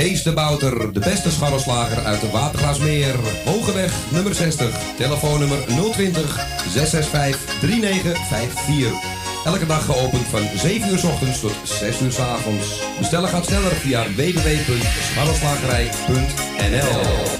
Kees de Bouter, de beste scharrelslager uit de Watergraasmeer. Hogeweg nummer 60, telefoonnummer 020 665 3954. Elke dag geopend van 7 uur s ochtends tot 6 uur s avonds. Bestellen gaat sneller via www.scharrelslagerij.nl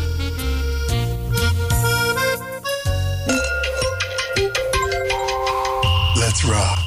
Rock.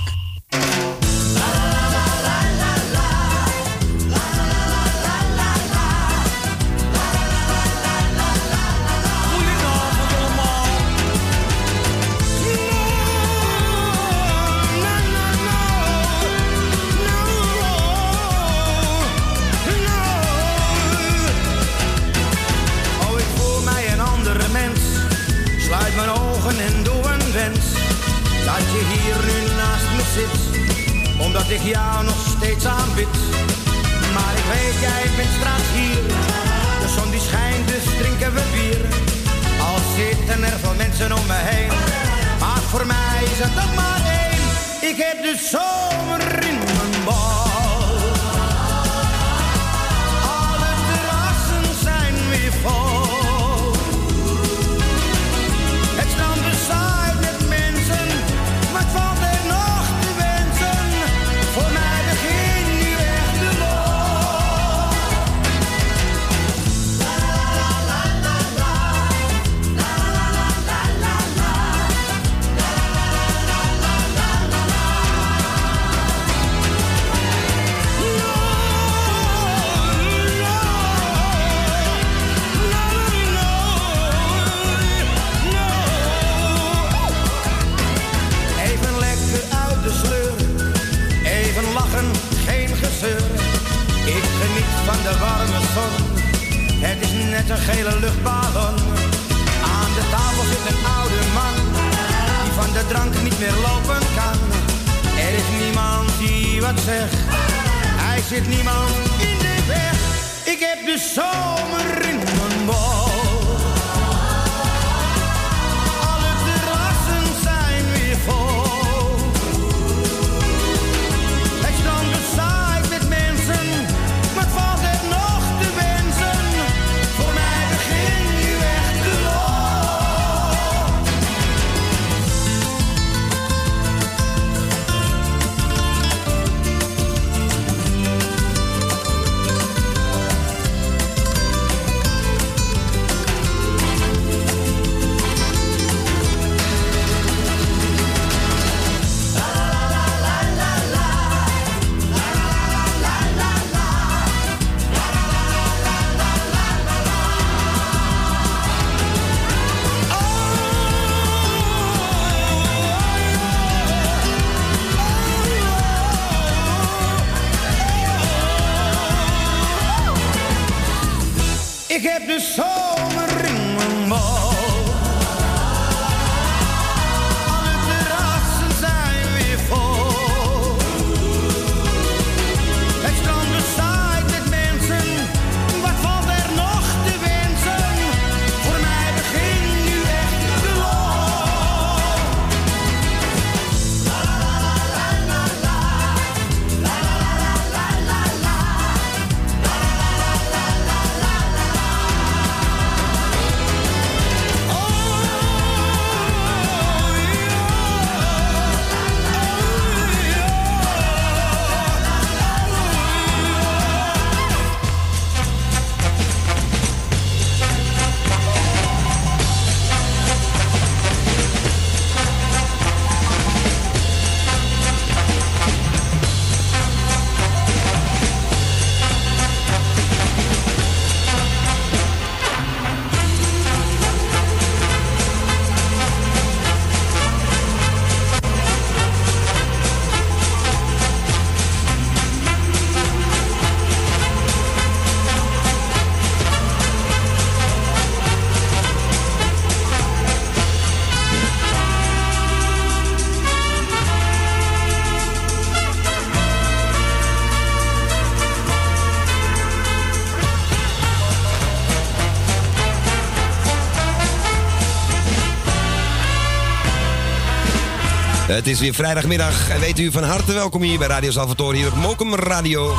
Het is weer vrijdagmiddag en weet u van harte welkom hier bij Radio Salvatore hier op Mokum Radio.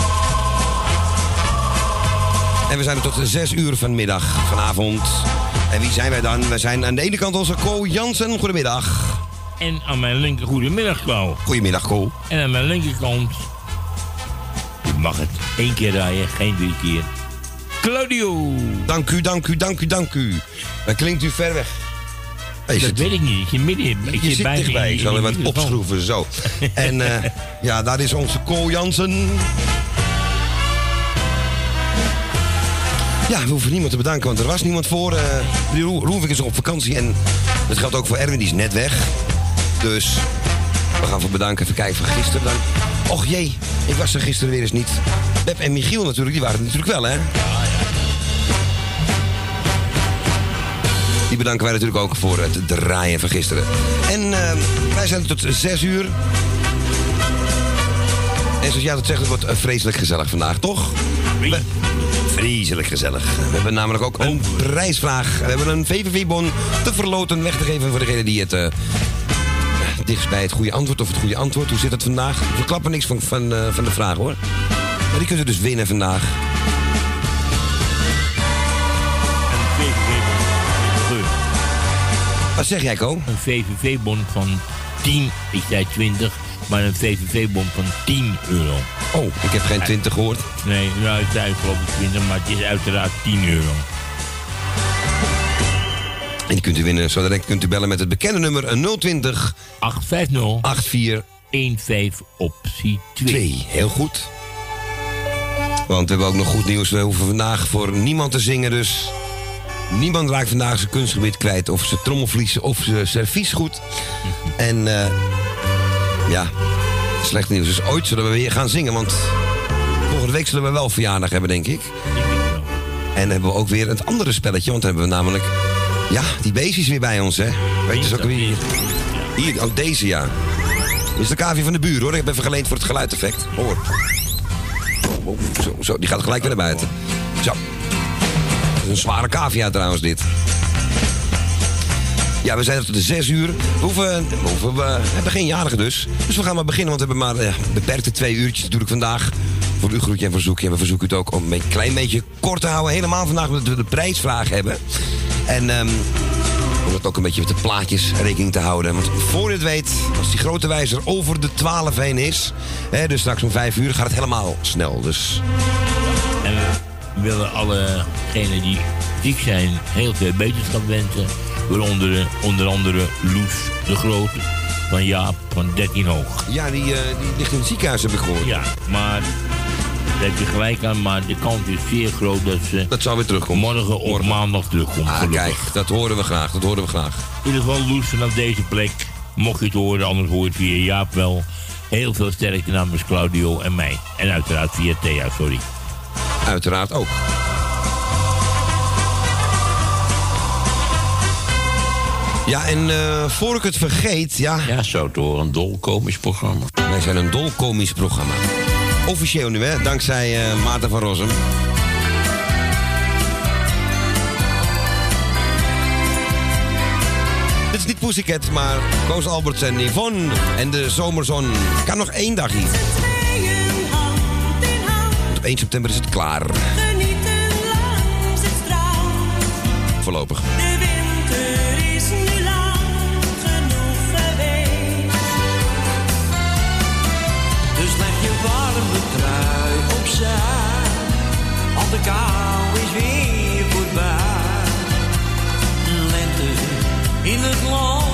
En we zijn er tot 6 uur vanmiddag, vanavond. En wie zijn wij dan? We zijn aan de ene kant onze Co Jansen. Goedemiddag. En aan mijn linker, goedemiddag Co. Goedemiddag Co. En aan mijn linkerkant, u mag het één keer rijden, geen drie keer. Claudio. Dank u, dank u, dank u, dank u. Dan klinkt u ver weg. Dat weet ik niet. Ik zit midden in. Ik je zit, zit dichtbij. Ik zal even wat opschroeven, zo. en uh, ja, daar is onze Co Jansen. Ja, we hoeven niemand te bedanken, want er was niemand voor. Uh, Roelvink is op vakantie en dat geldt ook voor Erwin, die is net weg. Dus we gaan voor bedanken. Even kijken van gisteren dan. Och jee, ik was er gisteren weer eens niet. Beb en Michiel natuurlijk, die waren er natuurlijk wel, hè? Die bedanken wij natuurlijk ook voor het draaien van gisteren. En uh, wij zijn tot 6 uur. En zoals jij dat zegt, het wordt vreselijk gezellig vandaag, toch? Wie? Vreselijk gezellig. We hebben namelijk ook een prijsvraag. We hebben een VVV-bon te verloten, weg te geven voor degene die het... Uh, dichtst bij het goede antwoord of het goede antwoord. Hoe zit het vandaag? We klappen niks van, van, uh, van de vraag hoor. Maar die kunt u dus winnen vandaag. Wat zeg jij, Ko? Een VVV-bon van 10, ik zei 20, maar een VVV-bon van 10 euro. Oh, ik heb geen 20 gehoord. Nee, nou, ik zei geloof ik 20, maar het is uiteraard 10 euro. En die kunt u winnen. Zo direct kunt u bellen met het bekende nummer 020 850 84 15 optie 2. 2. Heel goed. Want we hebben ook nog goed nieuws. We hoeven vandaag voor niemand te zingen, dus Niemand raakt vandaag zijn kunstgebied kwijt. Of zijn trommelvlies of zijn servies goed. En uh, ja, slecht nieuws. Dus ooit zullen we weer gaan zingen. Want volgende week zullen we wel verjaardag hebben, denk ik. En hebben we ook weer het andere spelletje. Want dan hebben we namelijk... Ja, die beestjes weer bij ons, hè. Weet je, dus ook weer... Hier, ook deze, ja. Dit is de kavie van de buur, hoor. Ik heb even geleend voor het geluideffect. Hoor. Oh, zo, zo, die gaat gelijk weer naar buiten. Zo een zware cavia trouwens dit. Ja, we zijn tot de 6 uur. We, hoeven, we, we hebben geen jarige dus. Dus we gaan maar beginnen, want we hebben maar beperkte twee uurtjes natuurlijk vandaag. Voor u groetje en verzoekje. En we verzoeken het ook om een klein beetje kort te houden. Helemaal vandaag omdat we de prijsvraag hebben. En um, om het ook een beetje met de plaatjes rekening te houden. Want voor je het weet, als die grote wijzer over de 12 heen is... Hè, dus straks om 5 uur gaat het helemaal snel. Dus... En willen allegenen die ziek zijn heel veel beterschap wensen. Waaronder onder andere Loes de Grote van Jaap van 13 hoog. Ja, die, uh, die ligt in het ziekenhuis heb ik gehoord. Ja, maar daar heb je gelijk aan, maar de kans is zeer groot dat ze... Dat zou weer terugkomen. Morgen of maandag terugkomt, ah, kijk, dat horen we graag, dat horen we graag. In ieder geval Loes vanaf deze plek, mocht je het horen, anders hoor je het via Jaap wel. Heel veel sterkte namens Claudio en mij. En uiteraard via Thea, sorry uiteraard ook. Ja, en uh, voor ik het vergeet, ja... Ja, zo door een dolkomisch programma. Wij zijn een dolkomisch programma. Officieel nu, hè, dankzij uh, Maarten van Rossum. Dit is niet Pussycat, maar Koos Alberts en Yvonne en de zomerzon. Kan nog één dag hier. 1 september is het klaar. Genieten langs het strand. Voorlopig. De winter is nu lang genoeg geweest. Dus leg je warme trui opzij. Al de kou is weer voorbij. Lente in het land,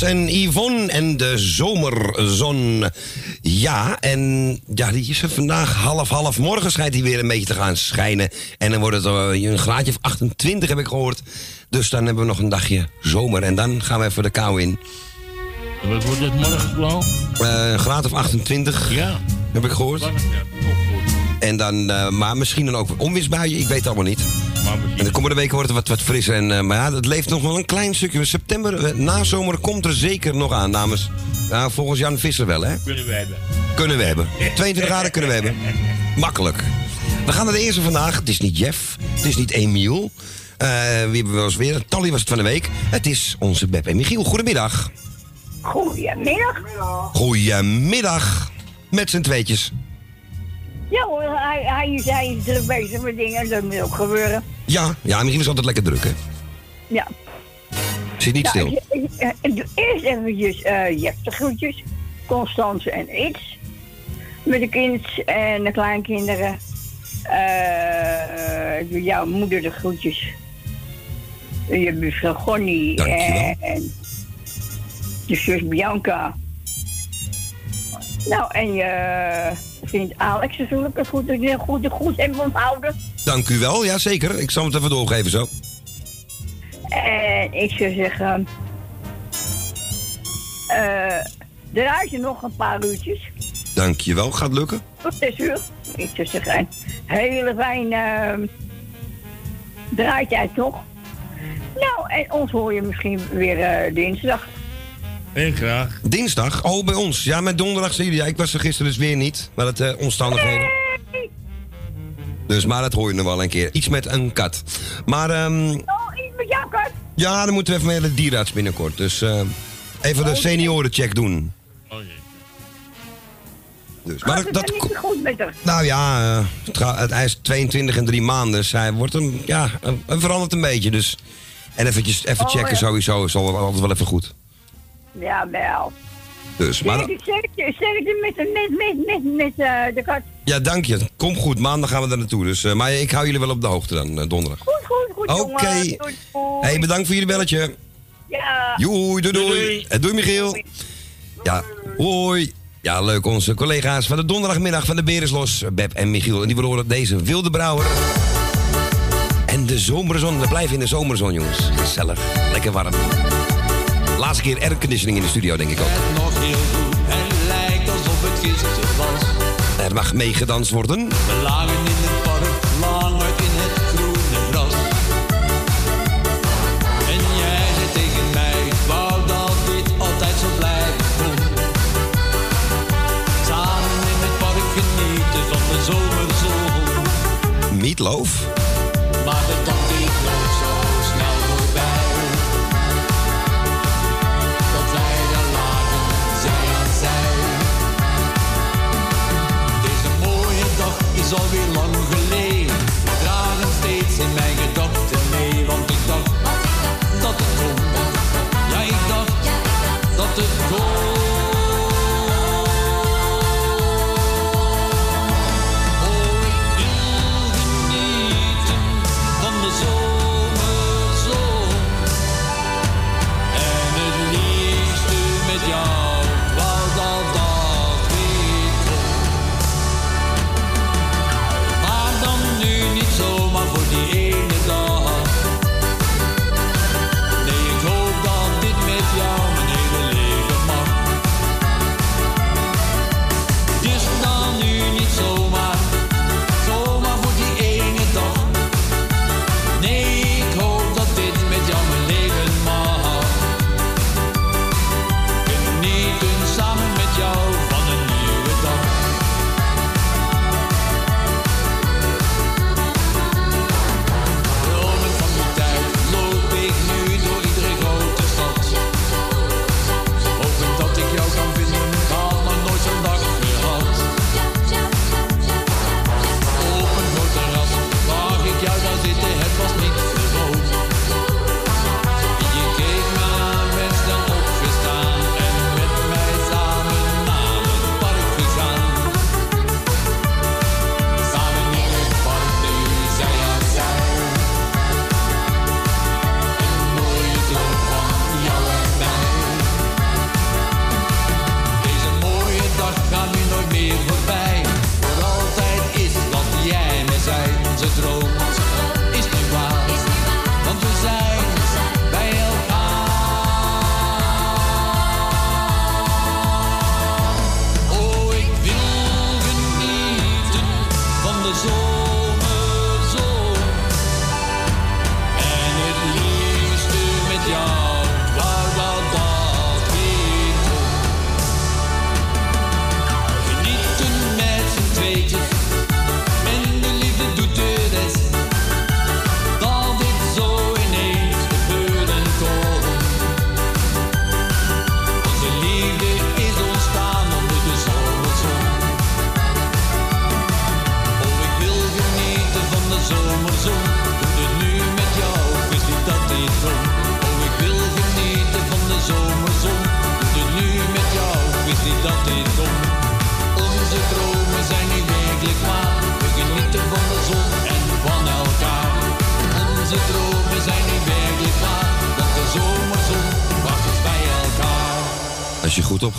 En Yvonne en de zomerzon. Ja, en ja, die is er vandaag half half. Morgen schijnt hij weer een beetje te gaan schijnen. En dan wordt het uh, een graadje of 28, heb ik gehoord. Dus dan hebben we nog een dagje zomer. En dan gaan we even de kou in. Wat wordt het morgen, Blauw? Uh, een graad of 28, ja. heb ik gehoord. En dan, uh, maar misschien dan ook onweersbuien, ik weet het allemaal niet. En de komende weken wordt het wat, wat frisser. En, uh, maar ja, het leeft nog wel een klein stukje. September, uh, na zomer, komt er zeker nog aan, dames. Ja, volgens Jan Visser wel, hè? Kunnen we hebben. Kunnen we hebben. 22 graden kunnen we hebben. Makkelijk. We gaan naar de eerste vandaag. Het is niet Jeff, het is niet Emiel. wie hebben we eens weer? Tally was het van de week. Het is onze Beb en Michiel. Goedemiddag. Goedemiddag. Goedemiddag. Met z'n tweetjes. Ja hoor, hij, hij, is, hij is druk bezig met dingen. Dat moet ook gebeuren. Ja, ja, misschien is altijd lekker druk, hè? Ja. Zit niet stil. Eerst eventjes uh, Jeff de groetjes. Constance en Iets. Met de kind en de kleinkinderen. Uh, doe jouw moeder de groetjes. Je buurvrouw Gonnie. En je zus Bianca. Nou, en je vindt Alex natuurlijk een goed, een goed, goed en onthouden. Dank u wel, ja zeker. Ik zal het even doorgeven zo. En ik zou zeggen... Uh, draai je nog een paar uurtjes. Dank je wel, gaat lukken. Tot zes uur. Ik zou zeggen, een hele fijne uh, draaitijd toch? Nou, en ons hoor je misschien weer uh, dinsdag. Heel graag. Dinsdag? Oh, bij ons. Ja, met donderdag zie je. Ja, ik was er gisteren dus weer niet. Maar het uh, omstandigheden. Dus, maar dat hoor je nog wel een keer. Iets met een kat. Maar, um... Oh, iets met jouw kat? Ja, dan moeten we even met de dierarts binnenkort. Dus uh, even de oh, seniorencheck doen. Oh jee. Dus, maar dat, dat niet goed met haar? Nou ja, uh, het, het, hij is 22 en 3 maanden. Dus hij wordt een, ja, een, verandert een beetje. Dus. En eventjes, even oh, checken ja. sowieso is altijd wel even goed. Ja, wel. Dus, maar... Sterkte met, met, met, met, met uh, de kat. Ja, dank je. Kom goed. Maandag gaan we daar naartoe. Dus, uh, maar ik hou jullie wel op de hoogte dan, uh, donderdag. Goed, goed, goed, Oké. Okay. Hey, bedankt voor jullie belletje. Ja. Joei, doei, doei. Doei, doei. doei Michiel. Ja, hoi. Ja, leuk. Onze collega's van de donderdagmiddag van de Bereslos, Beb en Michiel. En die verloren deze wilde brouwer. En de zomerzon. We blijven in de zomerzon, jongens. Gezellig. Lekker warm. Laatste keer airconditioning in de studio, denk ik ook. Het nog heel goed en lijkt alsof het gisteren was. Er mag meegedanst worden. We lagen in het park, lang uit in het groene gras. En jij zei tegen mij, ik wou dat dit altijd zo blijven kon. Samen in het park genieten van de zomerzon. Meatloaf?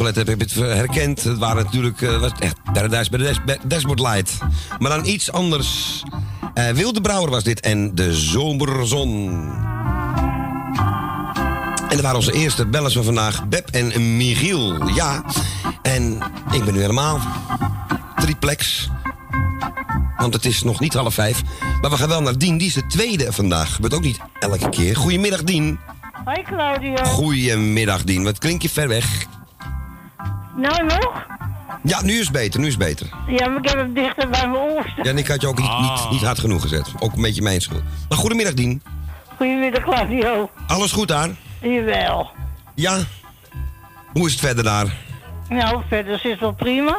Opgelet hebt, heb je het herkend. Het waren natuurlijk eh, was echt Paradise bij de Dash- Dashboard Light. Maar dan iets anders. Eh, Wilde Brouwer was dit en de zomerzon. En dat waren onze eerste bellers van vandaag, Beb en Michiel. Ja, en ik ben nu helemaal triplex. Want het is nog niet half vijf. Maar we gaan wel naar Dien, die is de tweede vandaag. Gebeurt ook niet elke keer. Goedemiddag, Dien. Hoi Claudio. Goedemiddag, Dien. Wat klink je ver weg? Nou nog? Ja, nu is het beter, nu is het beter. Ja, maar ik heb hem dichter bij mijn oor staan. Ja, en ik had je ook niet, niet, niet hard genoeg gezet. Ook een beetje mijn schuld. Maar goedemiddag, Dien. Goedemiddag Claudio. Alles goed daar? Jawel. Ja? Hoe is het verder daar? Nou, verder is het wel prima.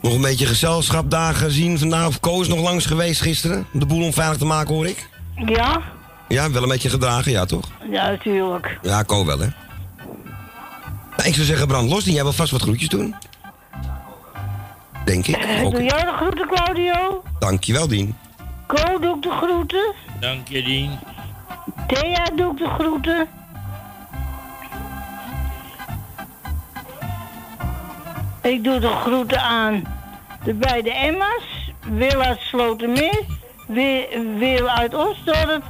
Nog een beetje gezelschapdagen zien vandaag. Of Koos nog langs geweest gisteren? Om de boel onveilig te maken, hoor ik. Ja? Ja, wel een beetje gedragen, ja toch? Ja, natuurlijk. Ja, Ko wel, hè? Nou, ik zou zeggen, brand los. Dien, jij wil vast wat groetjes doen? Denk ik. Eh, Gok Doe ik. jij de groeten, Claudio? Dankjewel, Dien. Ko doe ik de groeten. Dank je, Dien. Thea doe ik de groeten. Ik doe de groeten aan de beide Emma's. Wil uit Slotermeer. Wil, Wil uit Osdorp.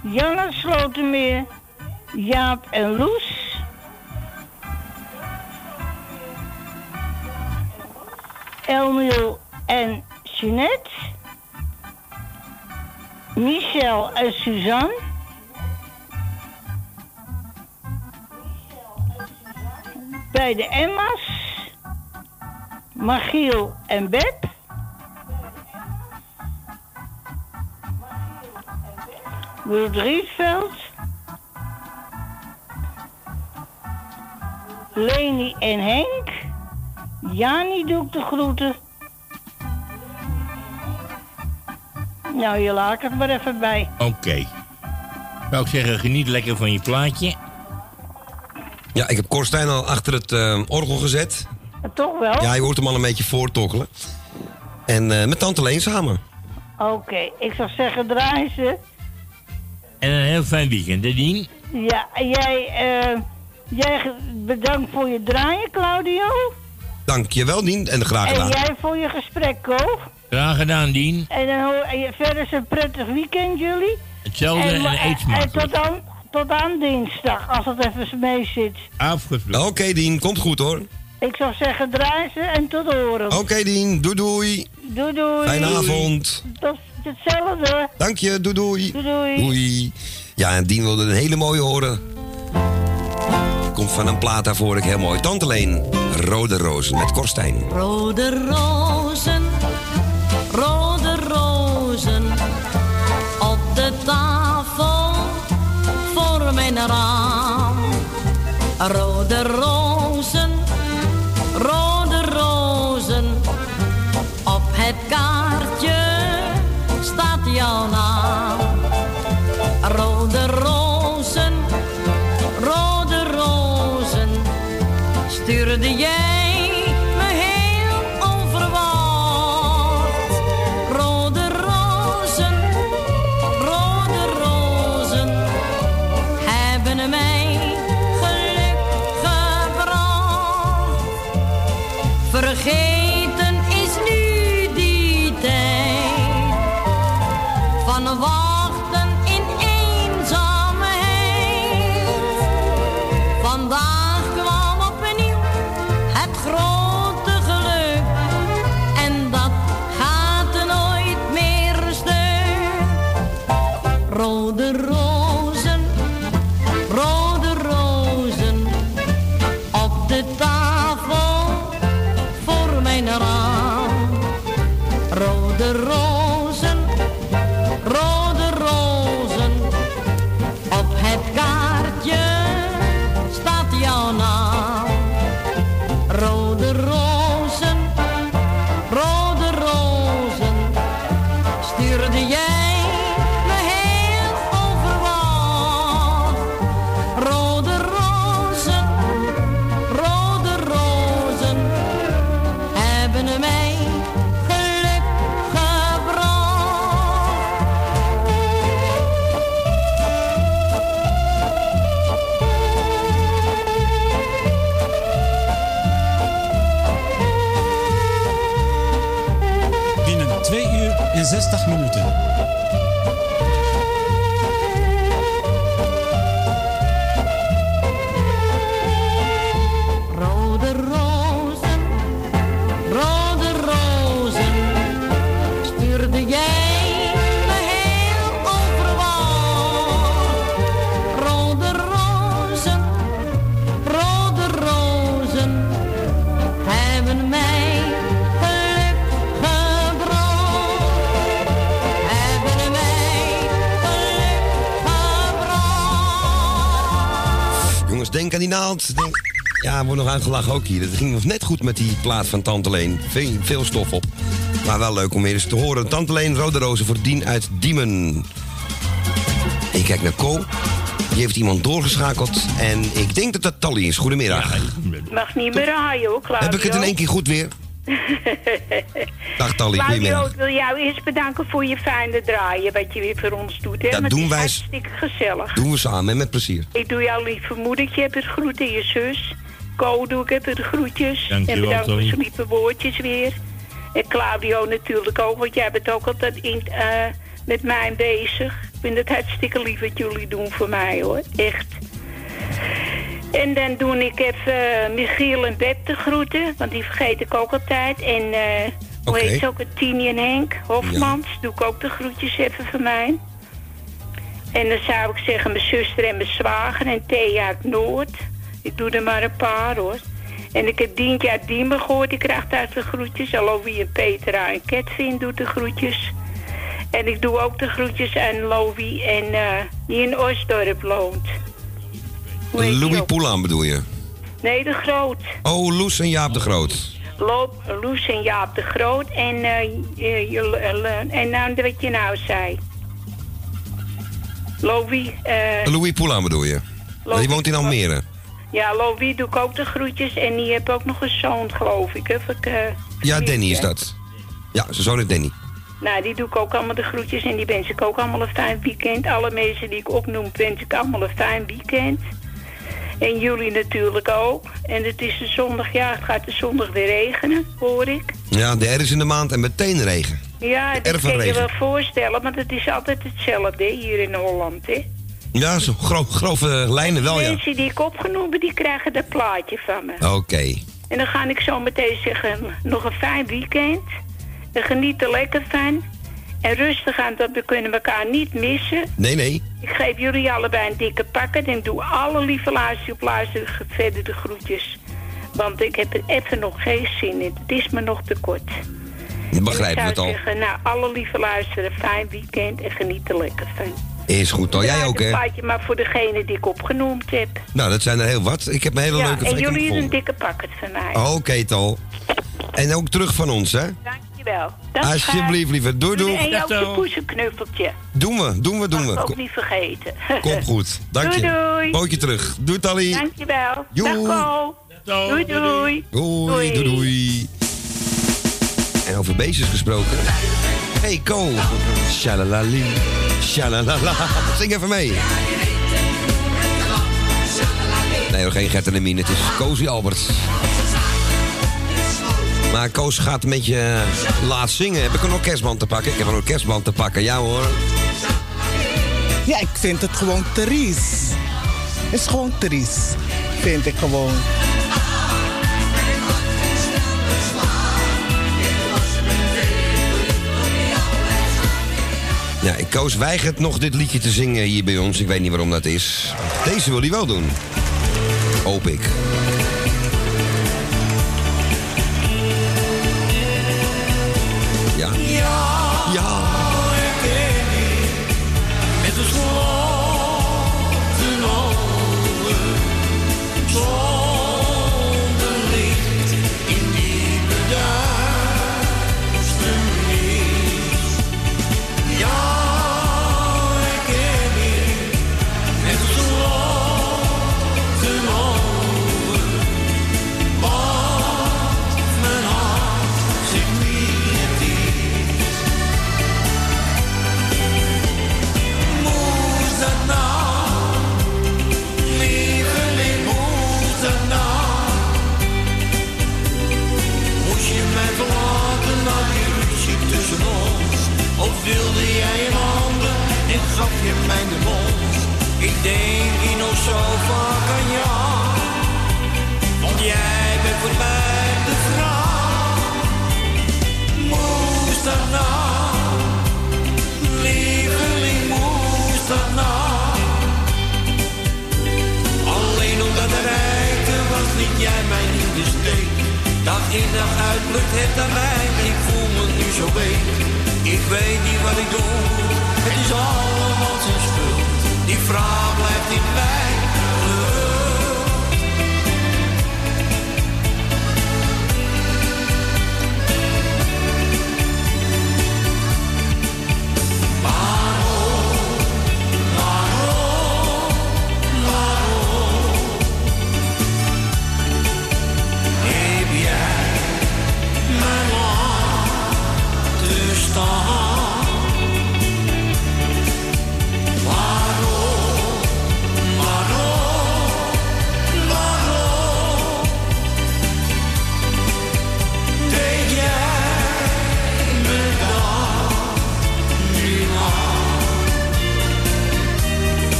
Jan uit Slotermeer. Jaap en Loes. Elmiel en Jeanette. Michel en Suzanne. Bij de Emma's. Magiel en Beb. Ruud Rietveld. Leni en Henk. Jani doe ik de groeten. Nou, je laat het maar even bij. Oké. Zou ik zeggen, geniet lekker van je plaatje. Ja, ik heb Korstijn al achter het eh, orgel gezet. Toch wel? Ja, je hoort hem al een beetje voortokkelen. En eh, met Tante Leen samen. Oké, ik zou zeggen draai ze. En een heel fijn weekend, hè, Dien? Ja, jij, eh, jij bedankt voor je draaien, Claudio. Dankjewel, Dien. En graag En gedaan. jij voor je gesprek, Ko. Graag gedaan, Dien. En dan hoor en je- verder is een prettig weekend, jullie. Hetzelfde en, ma- eet en smakelijk. tot aan, tot aan dinsdag, als het even mee zit. Afgesproken. Oké, Dien. Komt goed, hoor. Ik zou zeggen draai ze en tot horen. Oké, Dien. Doei, doei. Doei, doei. Fijne avond. Tot hetzelfde. Dank je. Doei, doei. Doei, doei. Doei. Ja, en Dien wilde een hele mooie horen. Komt van een plaat daarvoor, ik heel mooi. Tante Leen, Rode Rozen met Korstijn. Rode rozen, rode rozen op de tafel voor mijn raam. Rode rozen, denk aan die naald. Denk... Ja, wordt nog aangelachen ook hier. Het ging nog net goed met die plaat van Tante Leen. Veel, veel stof op. Maar wel leuk om weer eens te horen. Tante Leen, Rode Rozen voor Dien uit Diemen. Ik kijk naar Co. Die heeft iemand doorgeschakeld. En ik denk dat dat Tally is. Goedemiddag. Mag niet meer raaien hoor, Claudio. Heb ik het in één keer goed weer? Dag Tally, Claudio, goedemiddag. ik wil jou eerst bedanken voor je fijne draaien, wat je weer voor ons doet. Hè? Dat Want doen wij- hartstikke gezellig. Doen we samen en met plezier. Ik doe jouw lieve moedertje, heb het groeten, je zus. Ko doe ik heb het groetjes. Dank je en bedankt voor zijn lieve woordjes weer. En Claudio natuurlijk ook, want jij bent ook altijd in, eh, met mij bezig. Ik vind het hartstikke lief wat jullie doen voor mij hoor, echt. En dan doe ik even eh, Michiel en Beb te groeten, want die vergeet ik ook altijd. En eh hoe heet ze ook, Tini en Henk Hofmans, doe ik ook de groetjes even voor mij. En dan zou ik zeggen mijn zuster en mijn zwager en Thea uit Noord. Ik doe er maar een paar hoor. En ik heb Dientje uit Diemen gehoord, die krijgt uit de groetjes. Alowie en Petra en Ketvin doet de groetjes. En ik doe ook de groetjes aan Louie en eh, die in Osdorp woont. Hoe heet die Louis ook? Poulaan bedoel je? Nee, de Groot. Oh, Loes en Jaap de Groot. Loop, Loes en Jaap de Groot en, je- eh, en nou, wat je nou zei. Louis, eh, Louis Poulaan bedoel je? Louis Die woont in Almere. ja, Louis doe ik ook de groetjes en die heb ook nog een zoon, geloof ik. Of ik Ja, Danny is dat. Ja, zijn zoon is Danny. Nou, die doe ik ook allemaal de groetjes en die wens ik ook allemaal een fijn weekend. Alle mensen die ik opnoem, wens ik allemaal een fijn weekend. En jullie natuurlijk ook. En het is de zondag, ja, het gaat de zondag weer regenen, hoor ik. Ja, de R is in de maand en meteen regen. Ja, dat kan je wel voorstellen, maar het is altijd hetzelfde hè, hier in Holland, hè. Ja, zo gro grove lijnen wel, ja. Mensen die ik opgenomen, die krijgen dat plaatje van me. Oké. En dan ga ik zo meteen zeggen, nog een fijn weekend. En geniet er lekker van. En rustig aan, dat we kunnen elkaar niet missen. Nee, nee. Ik geef jullie allebei een dikke pakken en doe alle lieve luisteren op luisteren verder de groetjes. Want ik heb er even nog geen zin in. Het is me nog te kort. We ik het al. zeggen, nou, alle lieve luisteren, fijn weekend en geniet er lekker van. Is goed al. Jij ook, een hè? plaatje maar voor degene die ik opgenoemd heb. Nou, dat zijn er heel wat. Ik heb een hele ja, leuke en jullie een dikke pakket van mij. Oké, Tal. En ook terug van ons, hè? Dag, Alsjeblieft, lieve. Doei, doei. En een zo. poesenknuffeltje. Doen we, doen we, doen we. ook niet vergeten. kom goed. Dank je. Doei, doei. Pootje terug. Doei, Tally. Dankjewel. Dag, Ko. Zo, Doei, doei. Doei, doei, doei. En over beestjes gesproken. Hey, Ko. Shalalali. Shalalala. Zing even mee. Nee, nog geen Gert en Mien. Het is Cozy Albert. Maar Koos gaat een beetje laat zingen. Heb ik een orkestband te pakken? Ik heb een orkestband te pakken. Ja hoor. Ja, ik vind het gewoon triest. Het is gewoon triest. Vind ik gewoon. Ja, Koos weigert nog dit liedje te zingen hier bij ons. Ik weet niet waarom dat is. Deze wil hij wel doen. Hoop ik.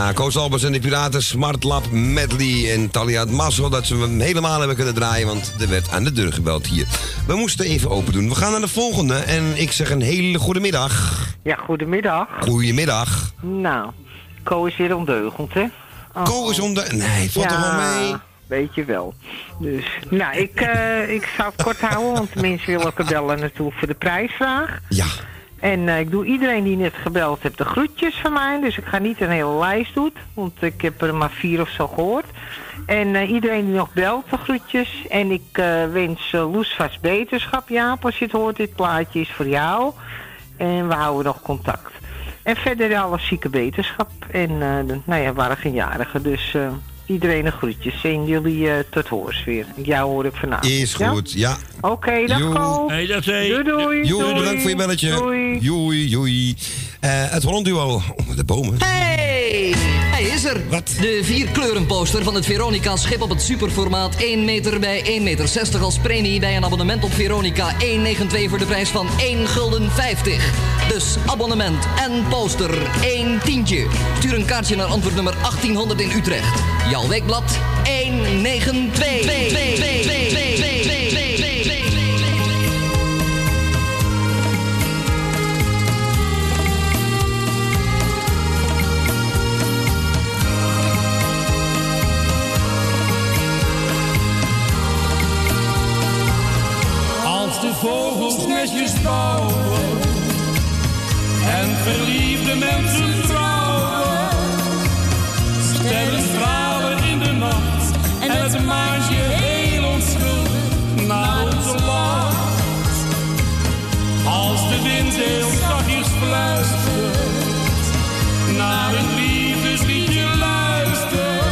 Ja, Koos Albers en de Piraten, Smart Lab Medley en Talia het mazzel dat ze hem helemaal hebben kunnen draaien, want er werd aan de deur gebeld hier. We moesten even open doen. We gaan naar de volgende en ik zeg een hele goede middag. Ja, goedemiddag. Goedemiddag. Nou, Ko is weer ondeugend, hè? Oh. Ko is onder... Nee, valt er wel mee. weet je wel. Dus, nou, ik, eh, ik zou het kort houden, want de mensen willen ook bellen natuurlijk voor de prijsvraag. Ja. En eh, ik doe iedereen die net gebeld heeft de groetjes van mij. Dus ik ga niet een hele lijst doen, want ik heb er maar vier of zo gehoord. En eh, iedereen die nog belt, de groetjes. En ik eh, wens Loes vast beterschap, Jaap. Als je het hoort, dit plaatje is voor jou. En we houden nog contact. En verder alle zieke beterschap. En nou ja, we waren geen jarigen, dus iedereen een groetjes. En jullie eh, tot hoors weer. Jou hoor ik vanavond. Is ja? goed, ja. Oké, dag Joe. Ko. Hey, dag Zee. Doei, doei. Joe, doei. bedankt voor je belletje. Doei. Joei, joei. Eh, het Holland Duo onder de bomen. Hey, hij is er. Wat? De vierkleurenposter van het Veronica schip op het superformaat 1 meter bij 1 meter 60 als premie bij een abonnement op Veronica 192 voor de prijs van 1 gulden 50. Dus abonnement en poster 1 tientje. Stuur een kaartje naar antwoord nummer 1800 in Utrecht. Jouw weekblad 192. meisjes bouwen en verliefde mensen trouwen. Sterren stralen in de nacht en het maandje heel onschuldig naar onze land. Als de wind heel zachtjes fluistert, naar een liefdesliedje luistert,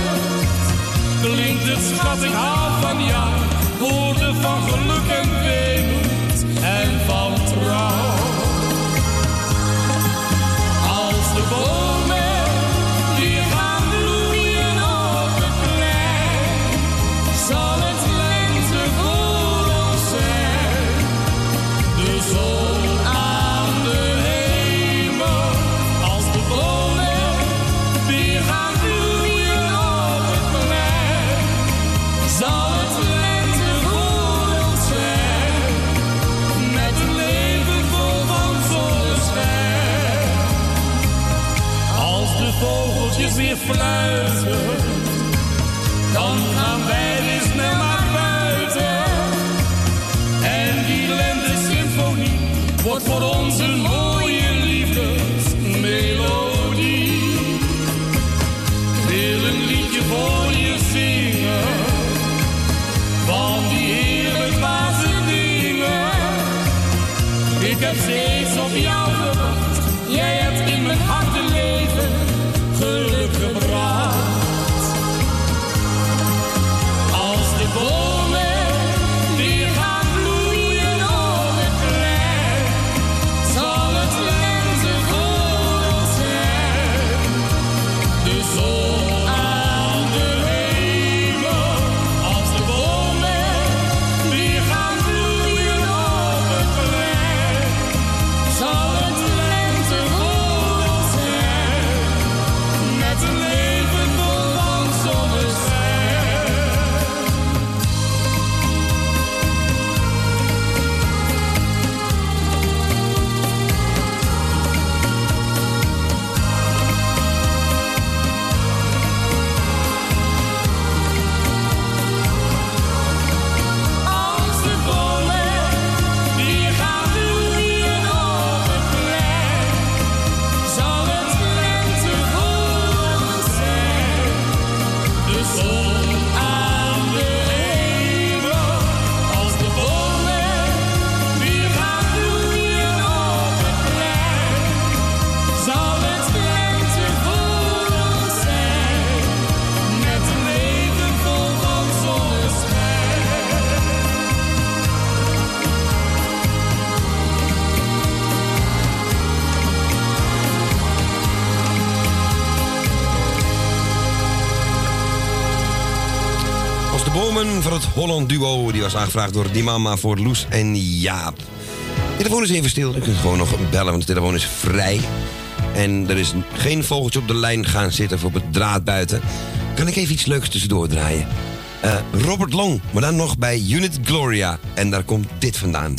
klinkt het schattig haal van jou, woorden van geluk. fluiten, dan gaan wij weer snel maar buiten. En die lente symfonie wordt voor ons een mooie. duo. Die was aangevraagd door Dimama voor Loes en Jaap. De telefoon is even stil. Je kunt gewoon nog bellen, want de telefoon is vrij. En er is geen vogeltje op de lijn gaan zitten voor het draad buiten. Kan ik even iets leuks tussendoor draaien? Eh, Robert Long, maar dan nog bij Unit Gloria. En daar komt dit vandaan.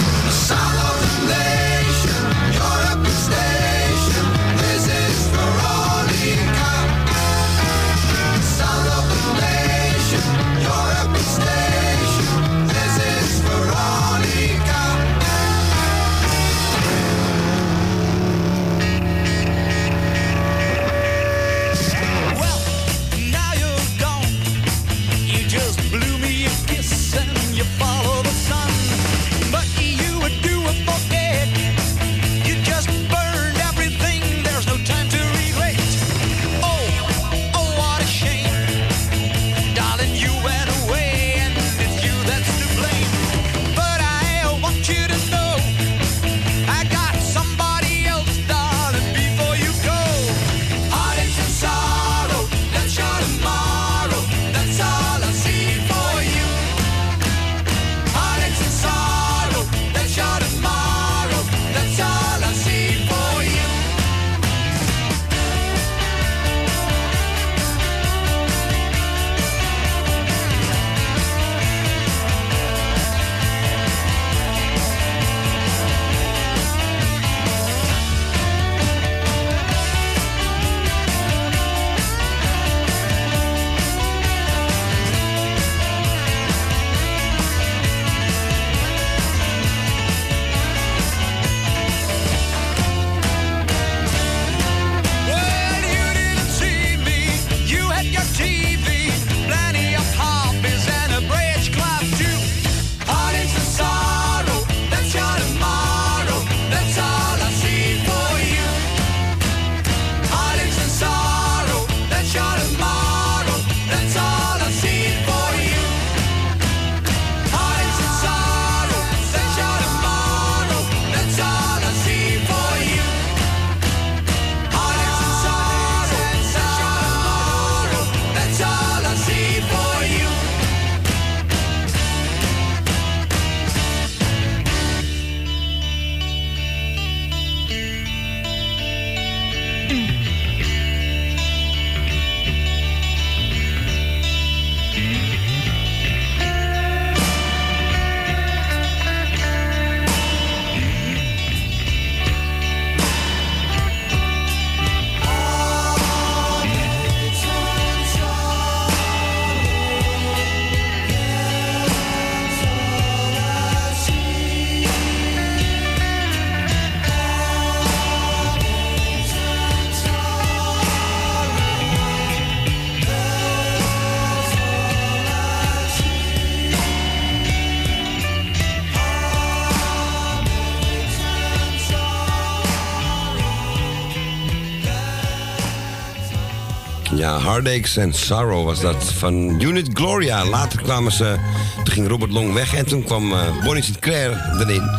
Heartaches and Sorrow was dat. Van Unit Gloria. Later kwamen ze... Toen ging Robert Long weg en toen kwam eh, Bonnie St. Clair erin.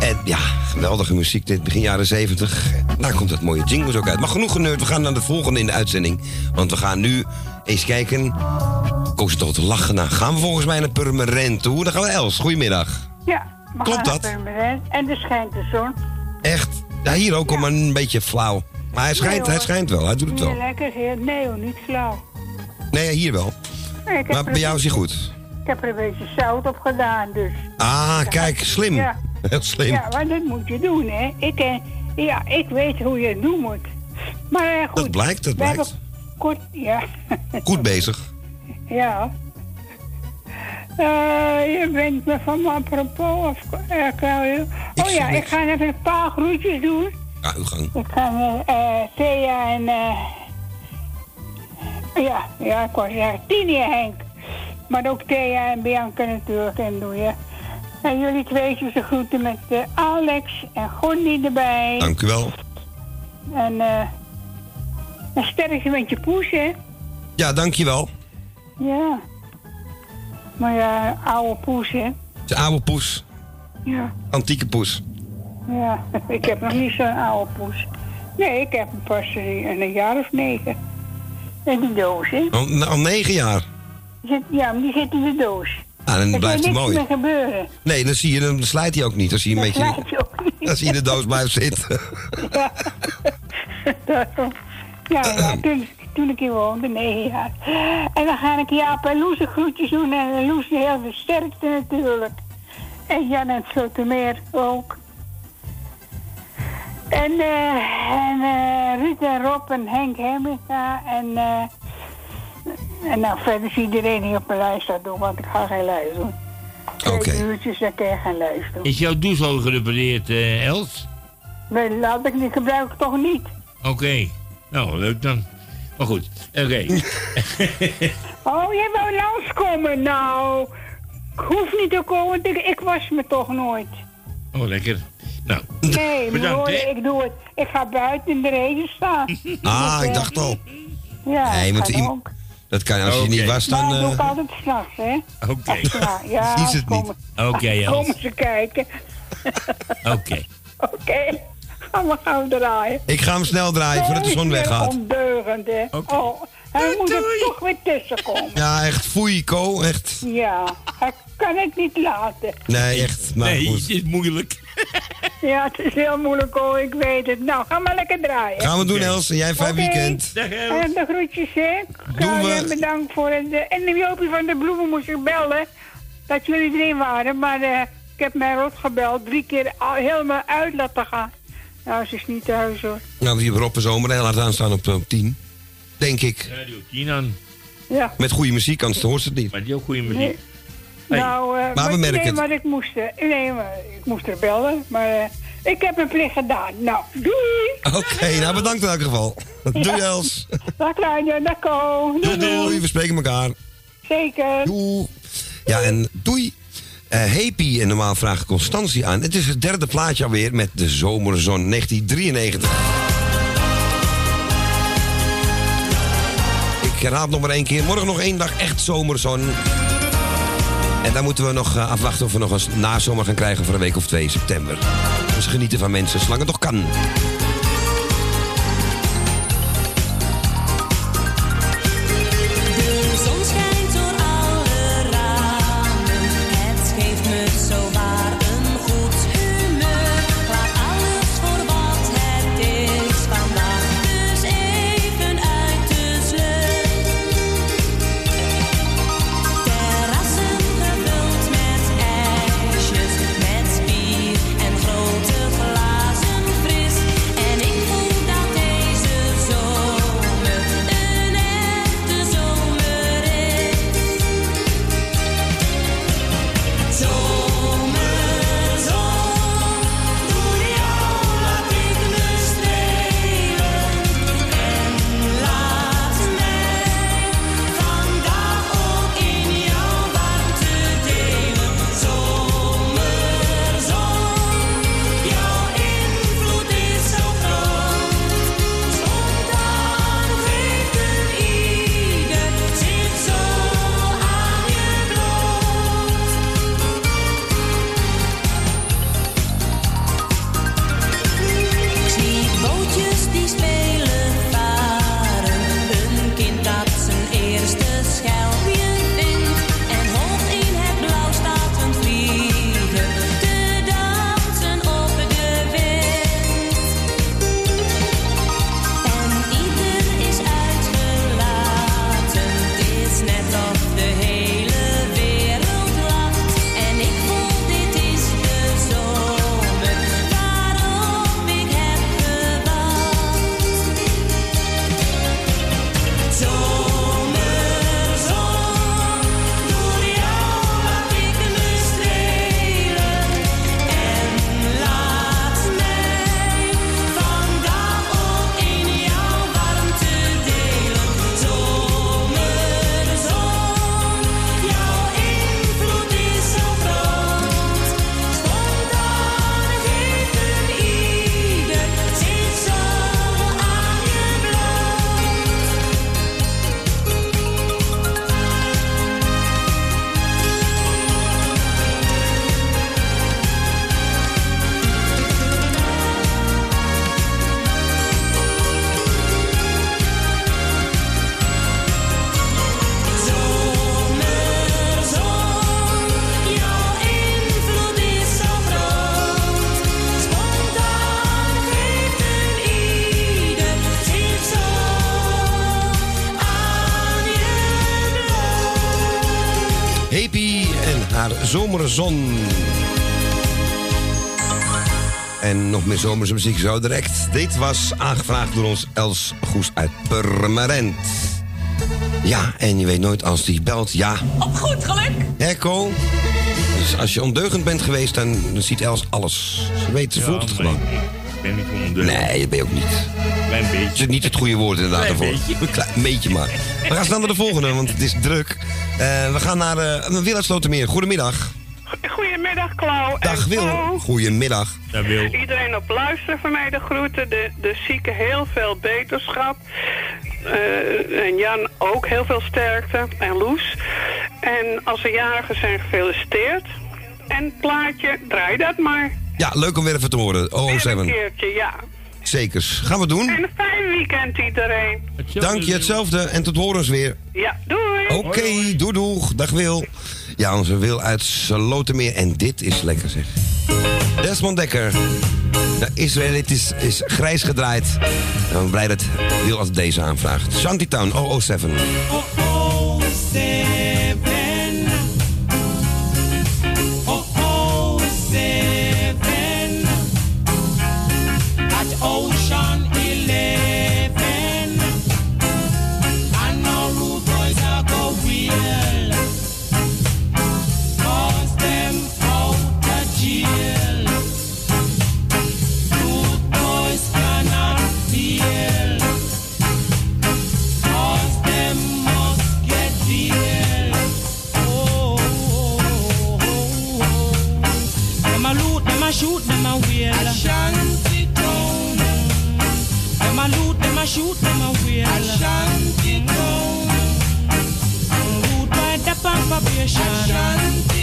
En ja, geweldige muziek dit, begin jaren 70. Daar komt dat mooie jingles ook uit. Maar genoeg geneurd, we gaan naar de volgende in de uitzending. Want we gaan nu eens kijken... Koos toch te lachen? Nou, gaan we volgens mij naar Purmerend toe. Dan gaan we Els. Goedemiddag. Ja, Klopt dat? naar Purmerend. En er schijnt de zon. Echt? Ja, hier ook al maar een beetje flauw. Maar hij schijnt, Nee, hij schijnt wel, hij doet het wel. lekker, heer. Nee hoor, niet flauw. Nee, hier wel. Nee, Maar bij jou is hij goed. Ik heb er een beetje zout op gedaan, dus. Ah, kijk, slim. Ja. Heel slim. Ja, maar dat moet je doen, hè. Ik, eh, ja, ik weet hoe je het doen moet. Maar eh, goed. Dat blijkt, dat blijkt. Kort, ja. Goed bezig. ja. Eh, je bent me van me apropos of... oh ja, ik ga even een paar groetjes doen. Ja, uw gang. Ik ga met eh, Thea en... eh, ja, ja, ik wou zeggen Tini en Henk. Maar ook Thea en Bianca natuurlijk en doe je. En jullie tweetjes de groeten met eh, Alex en Gordy erbij. Dank u wel. En eh een sterkje met je poes, hè? Ja, dank je wel. Ja. Maar ja, oude poes, hè? Een oude poes. Ja. Antieke poes. Ja, ik heb nog niet zo'n oude poes. Nee, ik heb hem pas eh, een jaar of negen. In de doos, hè? Al, al negen jaar. Zit, ja, maar die zit in de doos. Ah, dan er blijft hij mooi. meer gebeuren. Nee, dan zie je, dan slijt hij ook niet. Dan zie je een Dat beetje... slijt je ook niet. Als hij in de doos blijft zitten. Ja, Daarom. ja, ja toen, toen ik hier woonde, negen jaar. En dan ga ik Jaap en Loes groetjes doen. En Loes heel de sterkste natuurlijk. En Jan en Slotermeer ook. En, eh en eh, Ruud en Rob en Henk Hemminga. En, eh en nou, verder is iedereen die op mijn lijst staat doen, want ik ga geen lijst doen. Oké. Twee uurtjes, dan kan je geen lijst doen. Is jouw douche al gerepareerd, eh, Els? Nee, laat ik niet, gebruik ik toch niet. Oké. Nou, leuk dan. Maar goed, oké. Oh, jij wou langskomen nou. Ik hoef niet te komen, ik, ik was me toch nooit. oh, lekker. Nou, Nee, maar bedankt, hoor, ik doe het. Ik ga buiten in de regen staan. Ah, ik dacht al. Ja, Nee, want kan iem- ook. dat kan als je niet was, Maar dan... dat doe ik eh, altijd s'nachts, hè. Oké. Ja, ja Is het niet. Oké, Els. komen ze kijken. Oké. Oké, gaan we gauw draaien. Ik ga hem snel draaien voordat de zon weggaat. ondeugend, hè. Oh, hij moet er toch weer tussen komen. Ja, echt foei, Ko. Echt. Ja, hij kan het niet laten. Nee, echt. Maar Nee, goed. het is moeilijk. Ja, het is heel moeilijk hoor, ik weet het. Nou, ga maar lekker draaien. Gaan we doen, Els. Jij fijn weekend. Dag, Els. En de groetjes, hè. Claudia, bedankt voor het... eh, En de Jopie van de Bloemen moest ik bellen. Dat jullie erin waren. Maar eh, ik heb mij rot gebeld. Drie keer al helemaal uit laten gaan. Nou, ze is niet thuis hoor. Nou, we hebben Rob en Zomer heel hard aanstaan op, op 10. Denk ik. Radio 10 aan. Ja. Met goede muziek, anders hoort ze het niet. Maar die ook goede muziek. Nou, eh, Maar we merken nee, het. maar ik moest, eh, nee, maar ik moest er bellen. Maar eh, ik heb mijn plicht gedaan. Nou, doei! Oké, nou bedankt in elk geval. Doei, Els. Dag Claudia, dag Ko. Doei, doei. We spreken elkaar. Zeker. Doei. Ja, en doei. Eh Happy, en normaal vraag ik Constantie aan. Het is het derde plaatje alweer met de Zomerzon 1993. Ik herhaal het nog maar één keer. Morgen nog één dag echt zomerzon. En dan moeten we nog eh, afwachten of we nog een nazomer gaan krijgen voor een week of twee september. Dus genieten van mensen, zolang het nog kan. Zomerzon. En nog meer zomerse muziek zo direct. Dit was aangevraagd door ons Els Goes uit Purmerend. Ja, en je weet nooit als die belt, ja. Op goed geluk. Echo. Dus als je ondeugend bent geweest, dan, dan ziet Els alles. Ze weet, ze Ja, voelt het nee, gewoon. Ik ben niet ondeugend. Nee, dat ben je ook niet. Klein beetje. Het is niet het goede woord inderdaad Klein ervoor. beetje. Een klein beetje maar. We gaan snel naar de volgende, want het is druk. Eh, we gaan naar uh, Wil uit Slotermeer. Goedemiddag. Goedemiddag, Klauw. Dag en Wil. Goedemiddag. Dag Wil. Iedereen op luisteren van mij de groeten. De, de zieken heel veel beterschap. Eh, en Jan ook heel veel sterkte. En Loes. En als er jarigen zijn, gefeliciteerd. En plaatje, draai dat maar. Ja, leuk om weer even te horen. Weer een 007. keertje, ja. Zekers. Gaan we doen. En een fijn weekend iedereen. Dank je, hetzelfde. En tot horens weer. Ja, doei. Oké, doei doeg. Dag Wil. Ja, onze Wil uit Slotermeer. En dit is lekker zeg. Desmond Dekker. De Israëliet is grijs gedraaid. En we blij dat Wil als deze aanvraagt. Shantytown 007. Association.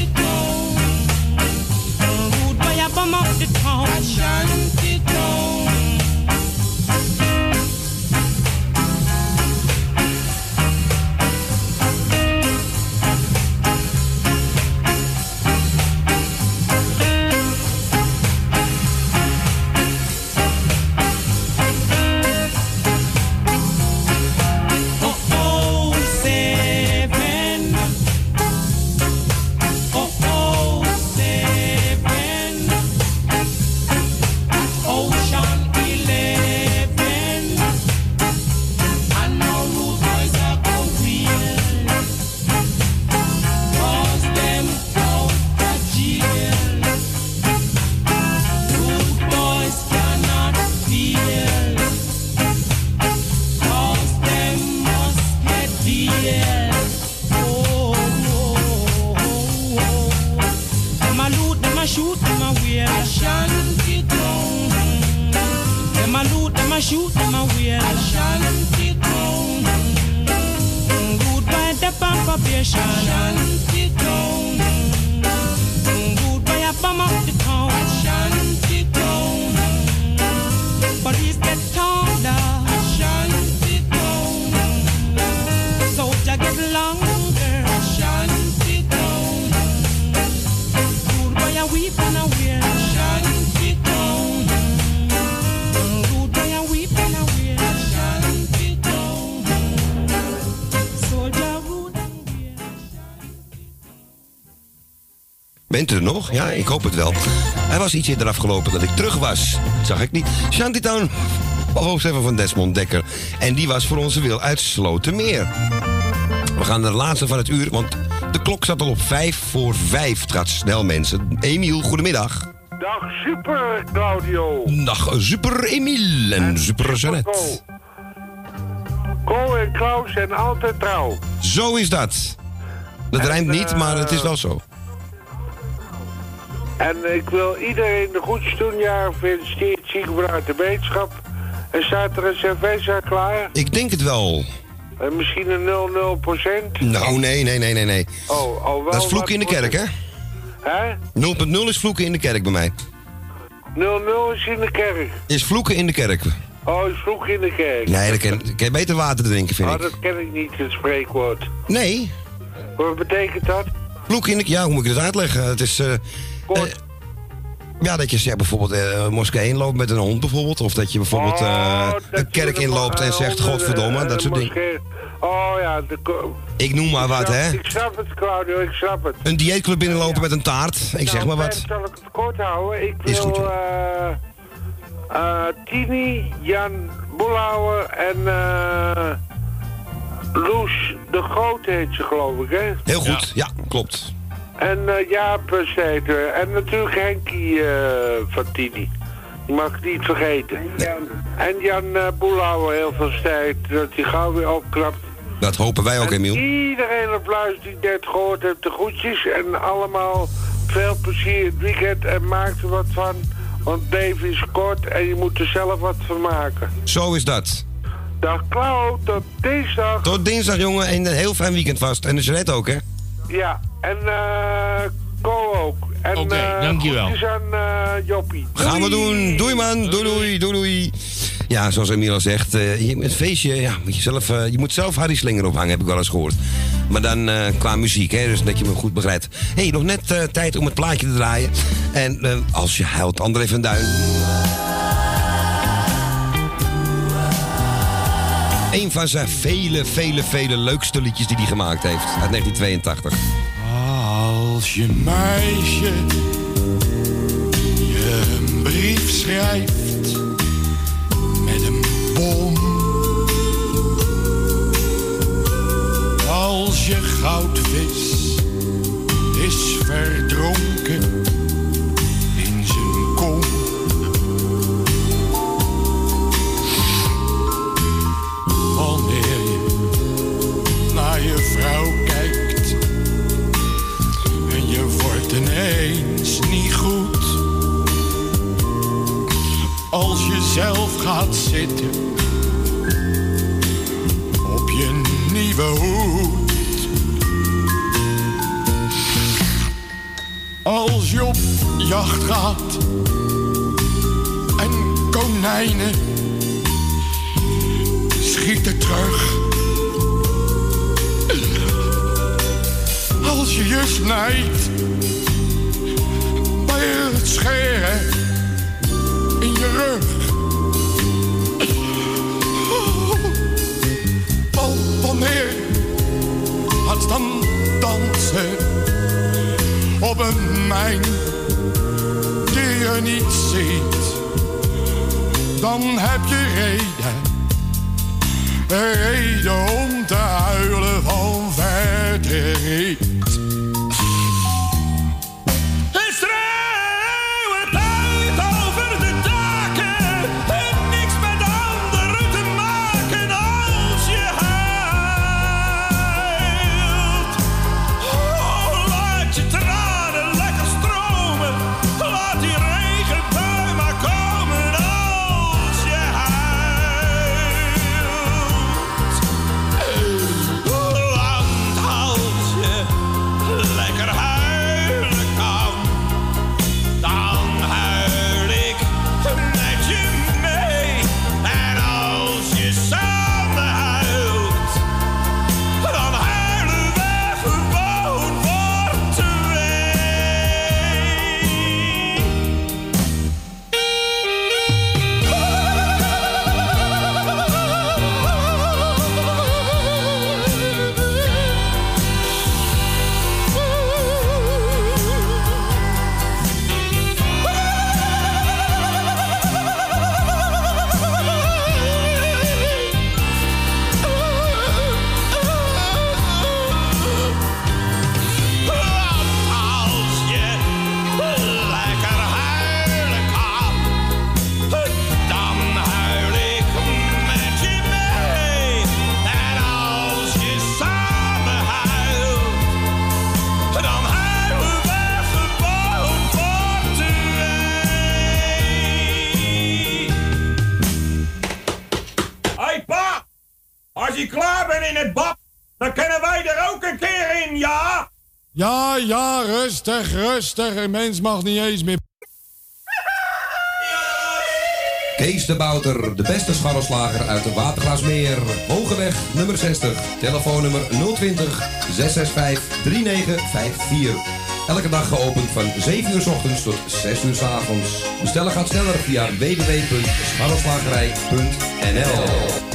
Ja, ik hoop het wel. Hij was iets eerder afgelopen dat ik terug was. Dat zag ik niet. Shantytown. Hoofdzeven van Desmond Dekker. En die was voor onze wil uit Slotermeer. We gaan naar de laatste van het uur, want de klok staat al op vijf voor vijf. Het gaat snel, mensen. Emiel, goedemiddag. Dag super Claudio. Dag super Emiel en super Jeannette. Ko en Klaus zijn altijd trouw. Zo is dat. Dat En, rijmt niet, eh, maar het is wel zo. En ik wil iedereen de goedjes doen. Ja, gefeliciteerd, zieken uit de wetenschap. En staat er een cv klaar? Ik denk het wel. En misschien een 0,0 procent? Nou, nee, nee, nee, nee, nee. Oh, al wel Dat is vloeken in de kerk, hè? Hè? 0.0 is vloeken in de kerk bij mij. 0,0 is in de kerk. Is vloeken in de kerk. Oh, is vroeg in de kerk. Nee, dan kan, kan je beter water drinken, vind Oh, ik. dat ken ik niet, het spreekwoord. Nee. Wat betekent dat? Vloeken in de... Ja, hoe moet ik dat uitleggen? Het is... eh, Ja, dat je zegt bijvoorbeeld eh, een moskee inloopt met een hond bijvoorbeeld. Of dat je bijvoorbeeld Oh, eh, een kerk inloopt en zegt godverdomme, dat soort dingen. Oh ja, de, Ik noem maar wat, hè. Ik snap het, Claudio, ik snap het. Een dieetclub binnenlopen met een taart. Ik zeg maar Nou, wat. Bert, zal ik het kort houden? Ik Is goed, wil eh eh, Tini, Jan Boelhouwer en eh Loes de Groot heet ze geloof ik, hè? Heel goed, ja, klopt. En eh, Jaap eh, Steter. En natuurlijk Henkie eh, van Tini. Die mag ik niet vergeten. En Jan eh Boelhouwer heel veel tijd. Dat hij gauw weer opknapt. Dat hopen wij ook, Emiel. Iedereen op luister die net gehoord heeft, de groetjes. En allemaal veel plezier het weekend en maak er wat van. Want het leven is kort en je moet er zelf wat van maken. Zo is dat. Dag Klauw, tot dinsdag. Tot dinsdag, jongen. En een heel fijn weekend vast. En de Jeanette ook, hè? Ja, en eh Ko ook. En Oké, eh, dankjewel. groetjes aan eh, Joppie. Gaan we doen. Doei, man. Doei, doei, doei, doei. Ja, zoals Emiel al zegt, je, het feestje, ja, moet je, zelf, eh, je moet zelf Harry Slinger ophangen, heb ik wel eens gehoord. Maar dan eh, qua muziek, hè, dus dat je me goed begrijpt. Hé, hey, nog net eh, tijd om het plaatje te draaien. En eh, als je huilt, André van Duin. Een van zijn vele, vele, vele leukste liedjes die hij gemaakt heeft. Uit 1982. Als je meisje je een brief schrijft met een bom. Als je goudvis is verdronken zitten op je nieuwe hoed. Als je op jacht gaat en konijnen schieten terug. Als je je snijdt bij het scheren in je rug. Dan dansen op een mijn die je niet ziet? Dan heb je reden, reden om te huilen van verdriet. Rustig, rustig. Een mens mag niet eens meer. Kees de Bouter, de beste scharrelslager uit de Watergraasmeer. Hogeweg, nummer 60. Telefoonnummer 020 665 3954. Elke dag geopend van 7 uur s ochtends tot 6 uur s avonds. Bestellen gaat sneller via www.scharrelslagerij.nl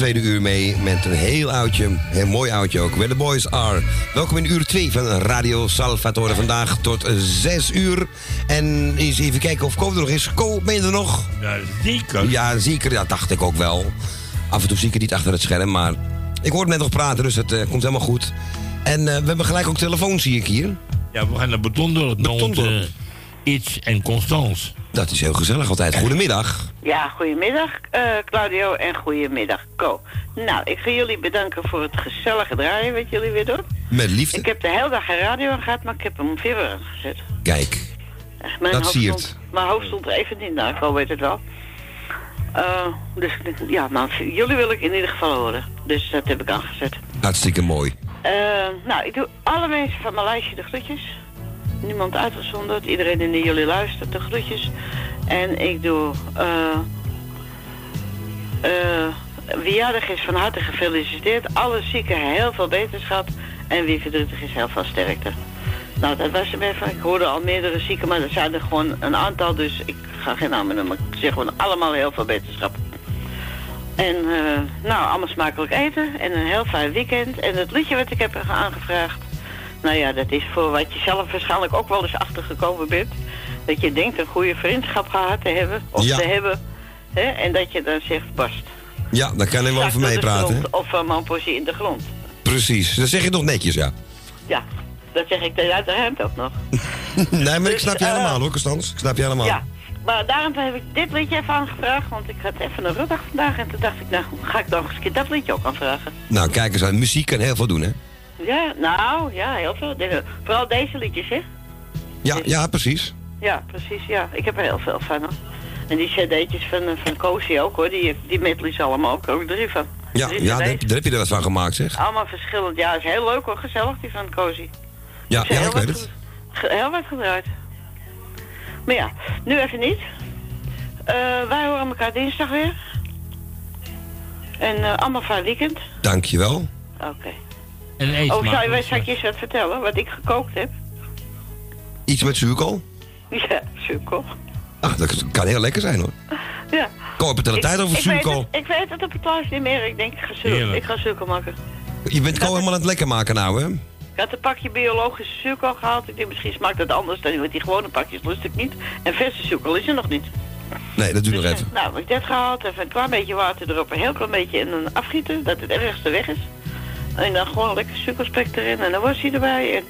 Tweede uur mee met een heel oudje, een heel mooi oudje ook. Where the Boys Are. Welkom in uur 2 van Radio Salvatore. Vandaag tot 6 uur. En eens even kijken of Ko er nog is. Ko, ben je er nog? Ja, zeker. Ja, zeker. Ja, dacht ik ook wel. Af en toe zie ik het niet achter het scherm, maar ik hoorde net nog praten, dus het eh, komt helemaal goed. En eh, we hebben gelijk ook telefoon, zie ik hier. Ja, we gaan naar Betondorp. Onze Iets en Constance. Dat is heel gezellig altijd. Goedemiddag. Ja, goedemiddag eh, Claudio en goedemiddag Co. Nou, ik ga jullie bedanken voor het gezellige draaien wat jullie weer doen. Met liefde. Ik heb de hele dag geen radio aan gehad, maar ik heb hem weer aangezet. Kijk, Mijn Dat hoofd siert. Stond, mijn hoofd stond er even niet naar, Co weet het wel. Eh, dus ik ja, maar jullie wil ik in ieder geval horen. Dus dat heb ik aangezet. hartstikke mooi. Eh, nou, ik doe alle mensen van mijn lijstje de groetjes. Niemand uitgezonderd. Iedereen die jullie luistert, de groetjes. En ik doe... eh eh wie jarig is, van harte gefeliciteerd. Alle zieken heel veel beterschap. En wie verdrietig is, heel veel sterkte. Nou, dat was hem even. Ik hoorde al meerdere zieken, maar er zijn er gewoon een aantal. Dus ik ga geen namen noemen. Ik zeg gewoon allemaal heel veel beterschap. En eh, nou, allemaal smakelijk eten. En een heel fijn weekend. En het liedje wat ik heb aangevraagd. Nou ja, dat is voor wat je zelf waarschijnlijk ook wel eens achtergekomen bent. Dat je denkt een goede vriendschap gehad te hebben. Of Ja. te hebben. Hè? En dat je dan zegt, bast. Ja, daar kan je wel over meepraten. Of mijn poesie in de grond. Precies, dat zeg je nog netjes, ja. Ja, dat zeg ik uit de hand ook nog. nee, maar ik snap je eh, helemaal hoor, Constans. Ik snap je helemaal. Ja, maar daarom heb ik dit liedje even aangevraagd. Want ik had even een rugdag vandaag. En toen dacht ik, nou, ga ik nog eens een keer dat liedje ook aanvragen. Nou, kijk eens aan. Muziek kan heel veel doen, hè? Ja, nou, ja, heel veel. De- vooral deze liedjes, hè? Ja, ja, precies. Ja, precies, ja. Ik heb er heel veel van, hoor. En die cd'tjes van, eh, van Cozy ook, hoor. Die, die medleys allemaal ook. Ook drie van. Ja, Drie ja daar, heb, daar heb je er wat van gemaakt, zeg. Allemaal verschillend. Ja, is heel leuk, hoor. Gezellig, die van Cozy. Ja, ja heel ik weet wat het. Heel wat gedraaid. Maar ja, nu even niet. Eh, wij horen elkaar dinsdag weer. En eh, allemaal fijn weekend. Dankjewel. Oké. En eet Oh, zou je, ik je eens wat vertellen? Wat ik gekookt heb? Iets met zuurkool? Ja, zuurkool. Ah, dat kan heel lekker zijn, hoor. Ja. Kom op de hele tijd over ik weet, zuurkool. het, ik weet het op het thuis niet meer. Ik denk, ik ga, zuur, ik ga zuurkool maken. Je bent kool helemaal aan het lekker maken nou, hè? Ik had een pakje biologische zuurkool gehaald. Ik denk, misschien smaakt het anders dan met die gewone pakjes. Lust ik niet. En verse zuurkool is er nog niet. Nee, dat duurt nog even. Nou, heb ik dit gehaald. Even een klein beetje water erop. Een heel klein beetje in een afgieten. Dat het ergste weg is. En dan gewoon lekker suikerspek erin. En dan was hij erbij. En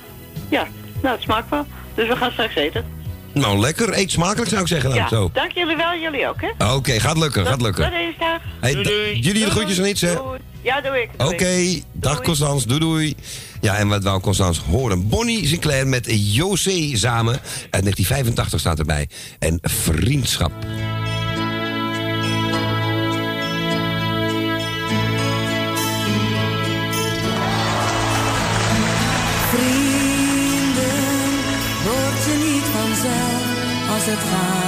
ja, nou, het smaakt wel. Dus we gaan straks eten. Nou, lekker. Eet smakelijk, zou ik zeggen dan. ja, Zo. dank jullie wel. Jullie ook, hè? Oké, gaat lukken, gaat lukken. Tot dinsdag. Hey, da- jullie de groetjes en iets, hè? Doei. Ja, doe ik. Oké, dag Constans, doei doei. Ja, en wat wou Constans horen? Bonnie Sinclair met José samen. Uit 1985 staat erbij. En vriendschap. Het gaat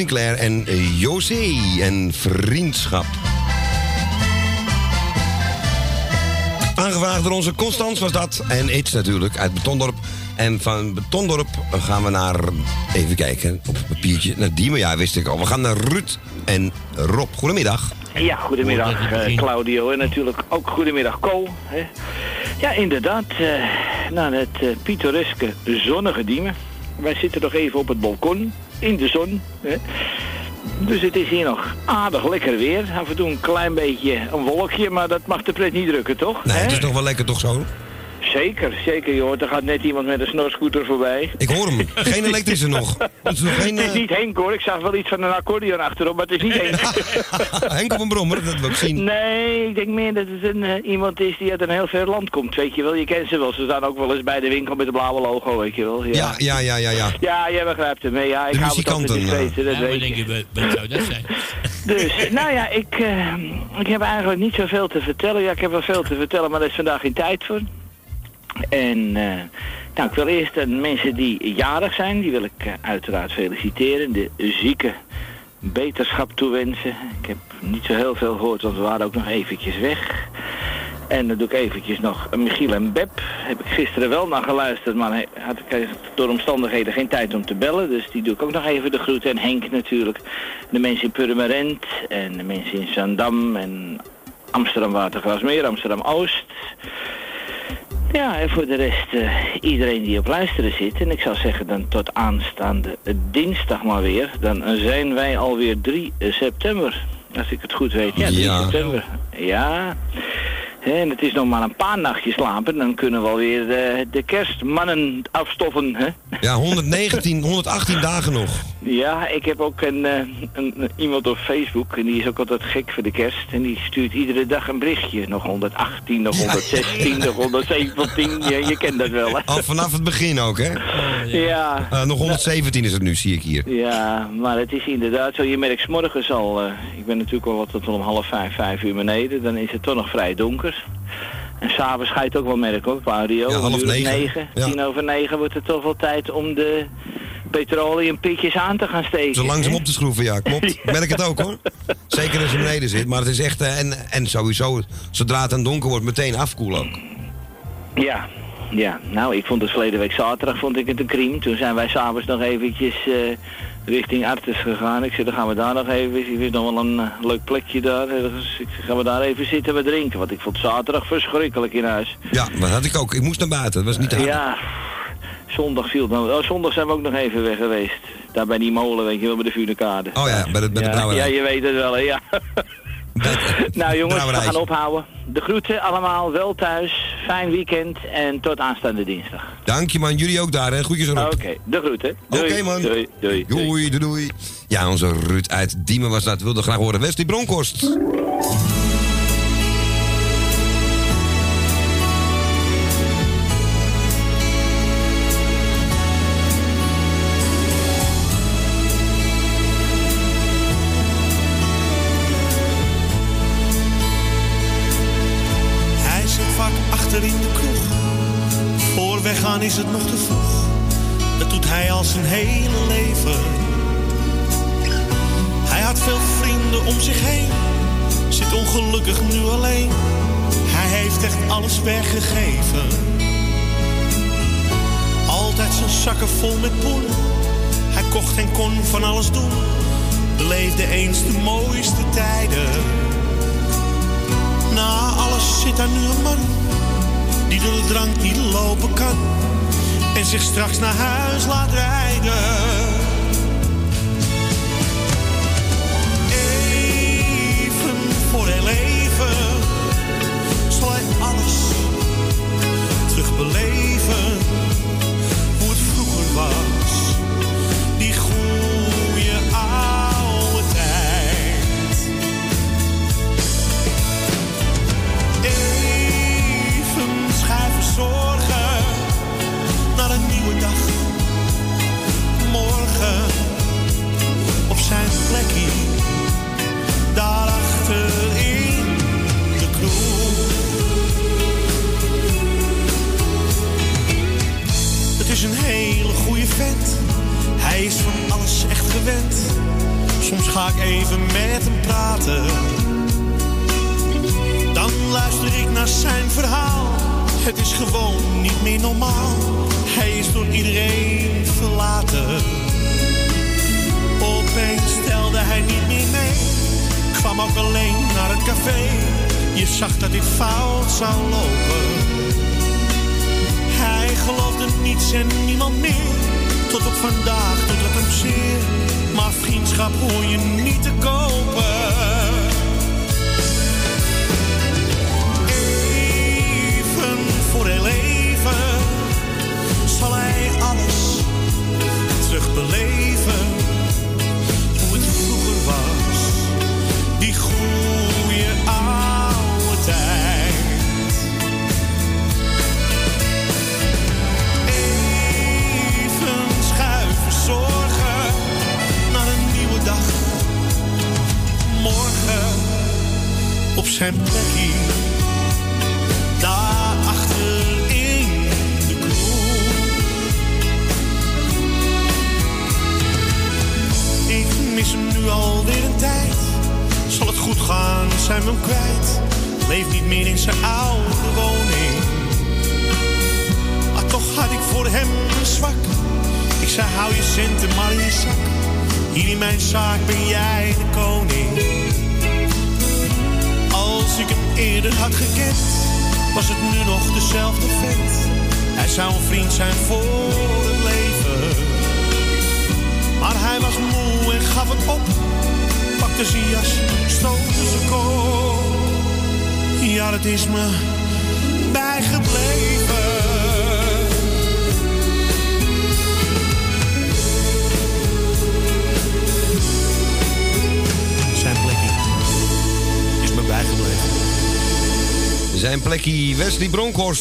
Sinclair en José en Vriendschap. Aangevraagd door onze Constans was dat. En It's natuurlijk uit Betondorp. En van Betondorp gaan we naar, even kijken, op het papiertje, naar Diemen. Ja, wist ik al. We gaan naar Ruud en Rob. Goedemiddag. Ja, goedemiddag eh, Claudio en natuurlijk ook goedemiddag Co. Hè. Ja, inderdaad, eh, naar het eh, pittoreske zonnige Diemen. Wij zitten nog even op het balkon, in de zon. Hè. Dus het is hier nog aardig lekker weer. Af en toe een klein beetje een wolkje, maar dat mag de pret niet drukken, toch? Nee, het is nog wel lekker toch zo? Zeker, zeker joh. Er gaat net iemand met een snorscooter voorbij. Ik hoor hem. Geen elektrische nog. Het is nog geen... Het is eh, niet Henk hoor. Ik zag wel iets van een accordeon achterop, maar het is niet Henk. Henk op een brommer, dat wil ik zien. Nee, ik denk meer dat het een, eh, iemand is die uit een heel ver land komt. Weet je wel, je kent ze wel. Ze staan ook wel eens bij de winkel met een blauwe logo, weet je wel. Ja, ja, ja, ja, ja. Ja, jij begrijpt hem. hè. Ja, ik De hou het altijd discreet, hè, dat Ja, weet je. denk je, wat- wat zou dat zijn? Dus, nou ja, ik, eh, ik heb eigenlijk niet zoveel te vertellen. Ja, ik heb wel veel te vertellen, maar er is vandaag geen tijd voor. En eh, nou, ik wil eerst de mensen die jarig zijn, die wil ik eh, uiteraard feliciteren. De zieke beterschap toewensen. Ik heb niet zo heel veel gehoord, want we waren ook nog eventjes weg. En dan doe ik eventjes nog Michiel en Beb. Heb ik gisteren wel naar geluisterd, maar had ik door omstandigheden geen tijd om te bellen. Dus die doe ik ook nog even de groeten. En Henk natuurlijk. De mensen in Purmerend en de mensen in Zandam en Amsterdam Watergrasmeer, Amsterdam Oost. Ja, en voor de rest eh, iedereen die op luisteren zit. En ik zou zeggen dan tot aanstaande dinsdag maar weer. Dan zijn wij alweer 3 september. Als ik het goed weet. Ja, 3 Ja. september. Ja. En het is nog maar een paar nachtjes slapen. Dan kunnen we alweer de, de kerstmannen afstoffen. Hè? Ja, 119, 118 dagen nog. Ja, ik heb ook een, eh, een, een- iemand op Facebook en die is ook altijd gek voor de kerst. En die stuurt iedere dag een berichtje. Nog 118, nog 116, nog 117. Je, je kent dat wel, hè? Al vanaf het begin ook, hè? Ja. Eh, nog 117 is het nu, zie ik hier. Ja, maar het is inderdaad zo. Je merkt 's morgens al, eh, ik ben natuurlijk al wat tot om half vijf, vijf uur beneden. Dan is het toch nog vrij donker. En s'avonds ga je het ook wel merken hoor, Claudio. Ja, half negen. negen, Ja. tien over negen wordt het toch wel tijd om de petroleumpitjes aan te gaan steken. Zo langzaam op te schroeven, ja, klopt. Ik merk het ook, hoor. Zeker als je beneden zit. Maar het is echt... eh, en, en sowieso, zodra het dan donker wordt, meteen afkoelen ook. Ja, ja. Nou, ik vond het verleden week zaterdag vond ik het een crime. Toen zijn wij s'avonds nog eventjes eh, richting Artes gegaan. Ik zei, dan gaan we daar nog even. Ik wist nog wel een eh, leuk plekje daar. ergens. Ik zei, gaan we daar even zitten we drinken. Want ik vond zaterdag verschrikkelijk in huis. Ja, dat had ik ook. Ik moest naar buiten. Dat was niet te hard. Ja, zondag viel het nou. Oh, zondag zijn we ook nog even weg geweest. Daar bij die molen, weet je wel, bij de Vunekade. Oh ja, bij de, bij de ja, brouwerij. ja, je weet het wel, hè, ja. nou jongens, we gaan ophouden. De groeten allemaal, wel thuis, fijn weekend en tot aanstaande dinsdag. Dank je, man. Jullie ook daar, hè. Groetjes erop. Oké, de groeten. Oké, Doei. man. Doei, doei. Doei, doei, doei. Ja, onze Ruud uit Diemen was dat. Wilde graag horen. Wesley Bronkhorst. Is het nog te vroeg. Dat doet hij al zijn hele leven. Hij had veel vrienden om zich heen. Zit ongelukkig nu alleen. Hij heeft echt alles weggegeven. Altijd zijn zakken vol met poen. Hij kocht en kon van alles doen. Beleefde eens de mooiste tijden. Na alles zit daar nu een man die door de drank niet lopen kan en zich straks naar huis laat rijden.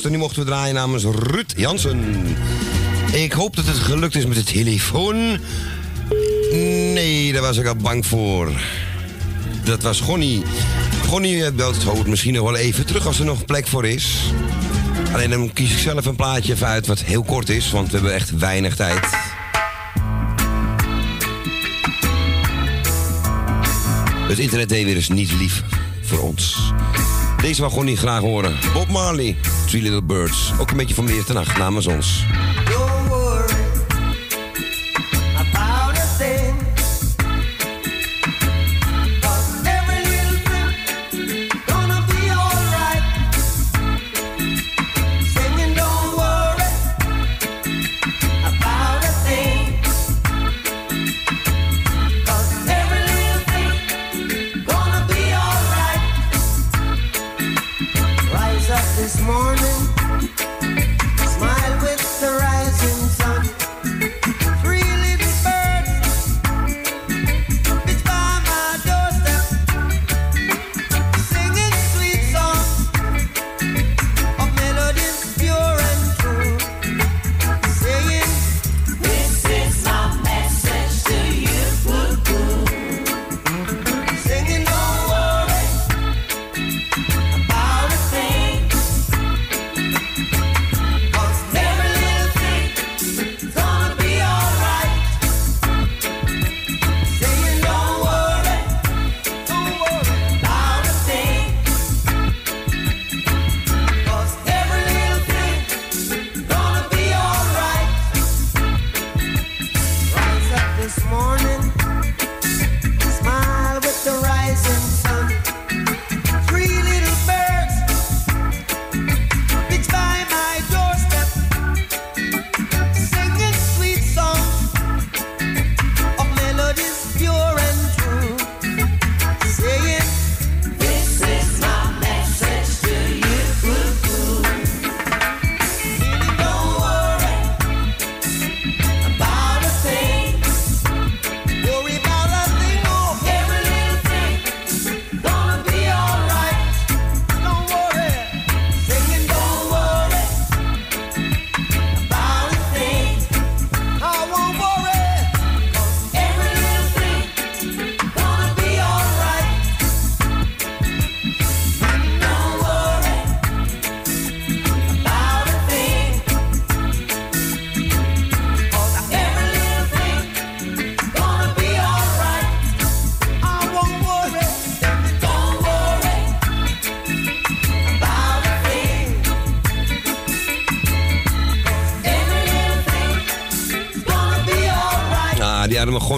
Nu mochten we draaien namens Ruud Jansen. Ik hoop dat het gelukt is met de telefoon. Nee, daar was ik al bang voor. Dat was Gonnie. Gonnie eh, belt het hoort misschien nog wel even terug als er nog plek voor is. Alleen dan kies ik zelf een plaatje even uit wat heel kort is, want we hebben echt weinig tijd. Het internet deed weer eens niet lief voor ons. Deze mag gewoon niet graag horen. Bob Marley. Three Little Birds. Ook een beetje van de ten nacht namens ons.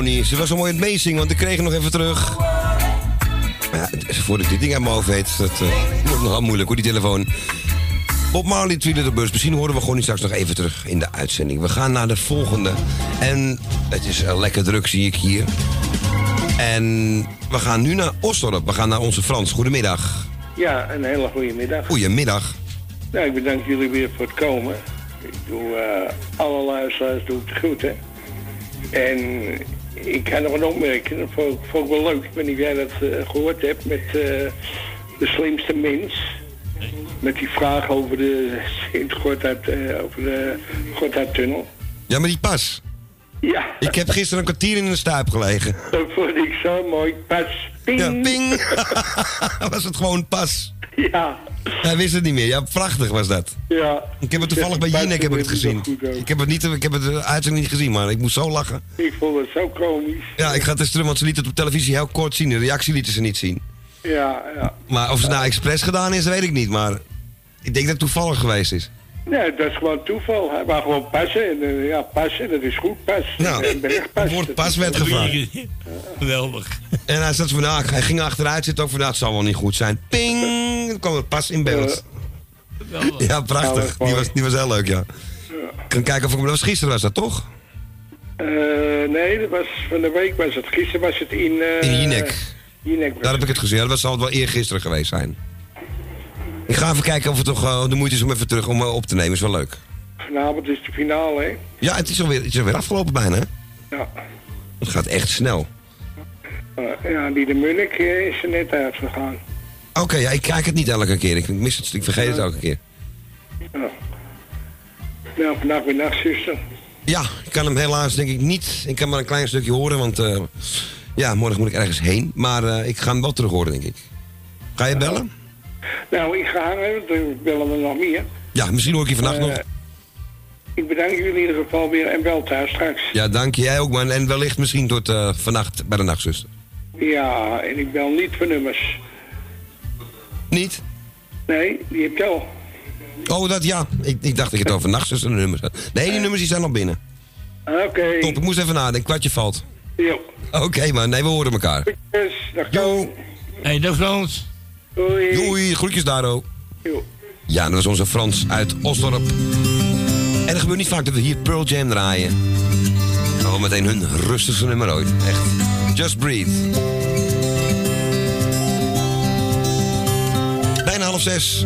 Ja, Magonie. Ze was zo mooi aan het meezingen, want ik kreeg hem nog even terug. Maar ja, voordat ik dit ding uit mijn hoofd weet, dat wordt nogal moeilijk hoor, die telefoon. Bob Marley, Tweede de Bus. Misschien horen we gewoon niet straks nog even terug in de uitzending. We gaan naar de volgende. En het is eh, lekker druk, zie ik hier. En we gaan nu naar Osdorp. We gaan naar onze Frans. Goedemiddag. Ja, een hele goede middag. Goedemiddag. Nou, ik bedank jullie weer voor het komen. Ik doe eh, alle luisteraars doe ik de groeten. En ik ga nog een opmerking, dat vond, vond ik wel leuk. Ik weet niet of jij dat eh, gehoord hebt met eh, de slimste mens. Met die vraag over de Sint-Gotthard, eh, over de Gotthardtunnel. Ja, maar die pas. Ja. Ik heb gisteren een kwartier in een stuip gelegen. Dat vond ik zo mooi. Pas. Ping. Ja, ping. was het gewoon pas. Ja. Hij wist het niet meer. Ja, prachtig was dat. Ja. Ik heb het toevallig bij Jinek heb ik het gezien. Ik heb het niet, ik heb het de uitzending niet gezien, maar ik moest zo lachen. Ik vond het zo komisch. Ja, ik ga het eens terug, want ze lieten het op televisie heel kort zien. De reactie lieten ze niet zien. Ja, ja. Maar of het nou expres gedaan is, weet ik niet. Maar ik denk dat het toevallig geweest is. Nee, dat is gewoon toeval. Hij wou gewoon passen. En eh, ja, passen, dat is goed. Pas. Nou, En bergpas. het woord pas werd gevraagd. Geweldig. En hij zat van, nou, hij ging achteruit zitten ook van, nou, het zal wel niet goed zijn. Ping! Het pas in beeld. Ja, prachtig. Die was, die was heel leuk, ja. Ik kan kijken of ik. Dat was gisteren was dat, toch? Eh, nee, dat was van de week was het. Gisteren was het in... eh In Jinek. Daar heb ik het gezien. Ja, Dat zal het wel eergisteren geweest zijn. Ik ga even kijken of het toch eh, de moeite is om even terug om op te nemen. Is wel leuk. Vanavond is de finale, hè? Ja, het is alweer, het is alweer afgelopen bijna, hè? Ja. Het gaat echt snel. Ja, die de Munnik is er net uitgegaan. Oké, ja, ik kijk het niet elke keer. Ik mis het, ik vergeet het elke keer. Ja. Nou, vandaag weer nachtzuster. Ja, ik kan hem helaas denk ik niet. Ik kan maar een klein stukje horen, want eh, ja, morgen moet ik ergens heen. Maar eh, ik ga hem wel terug horen, denk ik. Ga je bellen? Nou, ik ga hangen, want bellen er nog meer. Ja, misschien hoor ik je vannacht Eh, nog. Ik bedank jullie in ieder geval weer en wel thuis straks. Ja, dank. Jij ook, man. En wellicht misschien tot vannacht bij de nachtzuster. Ja, en ik bel niet voor nummers. Niet? Nee, die heb je al. Oh, dat ja. Ik, ik dacht dat je het over nachtzuster nummers had. Nee, die nummers die zijn al binnen. Oké. Top, ik moest even nadenken. Kwartje valt. Jo. Oké, man. Nee, we horen elkaar. Dus, dag Jo. Hey, dag Frans. Doei. Doei, groetjes daar ook. Jo. Ja, dat was onze Frans uit Osdorp. En het gebeurt niet vaak dat we hier Pearl Jam draaien. Gewoon meteen hun rustigste nummer ooit. Echt. Just Breathe. Bijna half zes.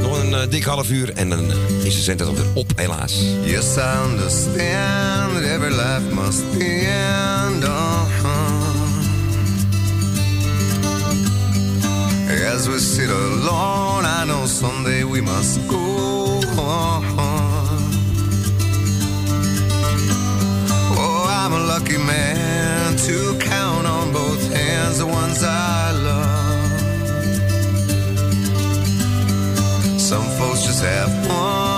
Nog een eh, dik half uur en dan is de zender alweer op, helaas. Yes, I understand that every life must end. Uh-huh. As we sit alone, I know someday we must go. Oh, I'm a lucky man to count on both hands the ones I love. Some folks just have one,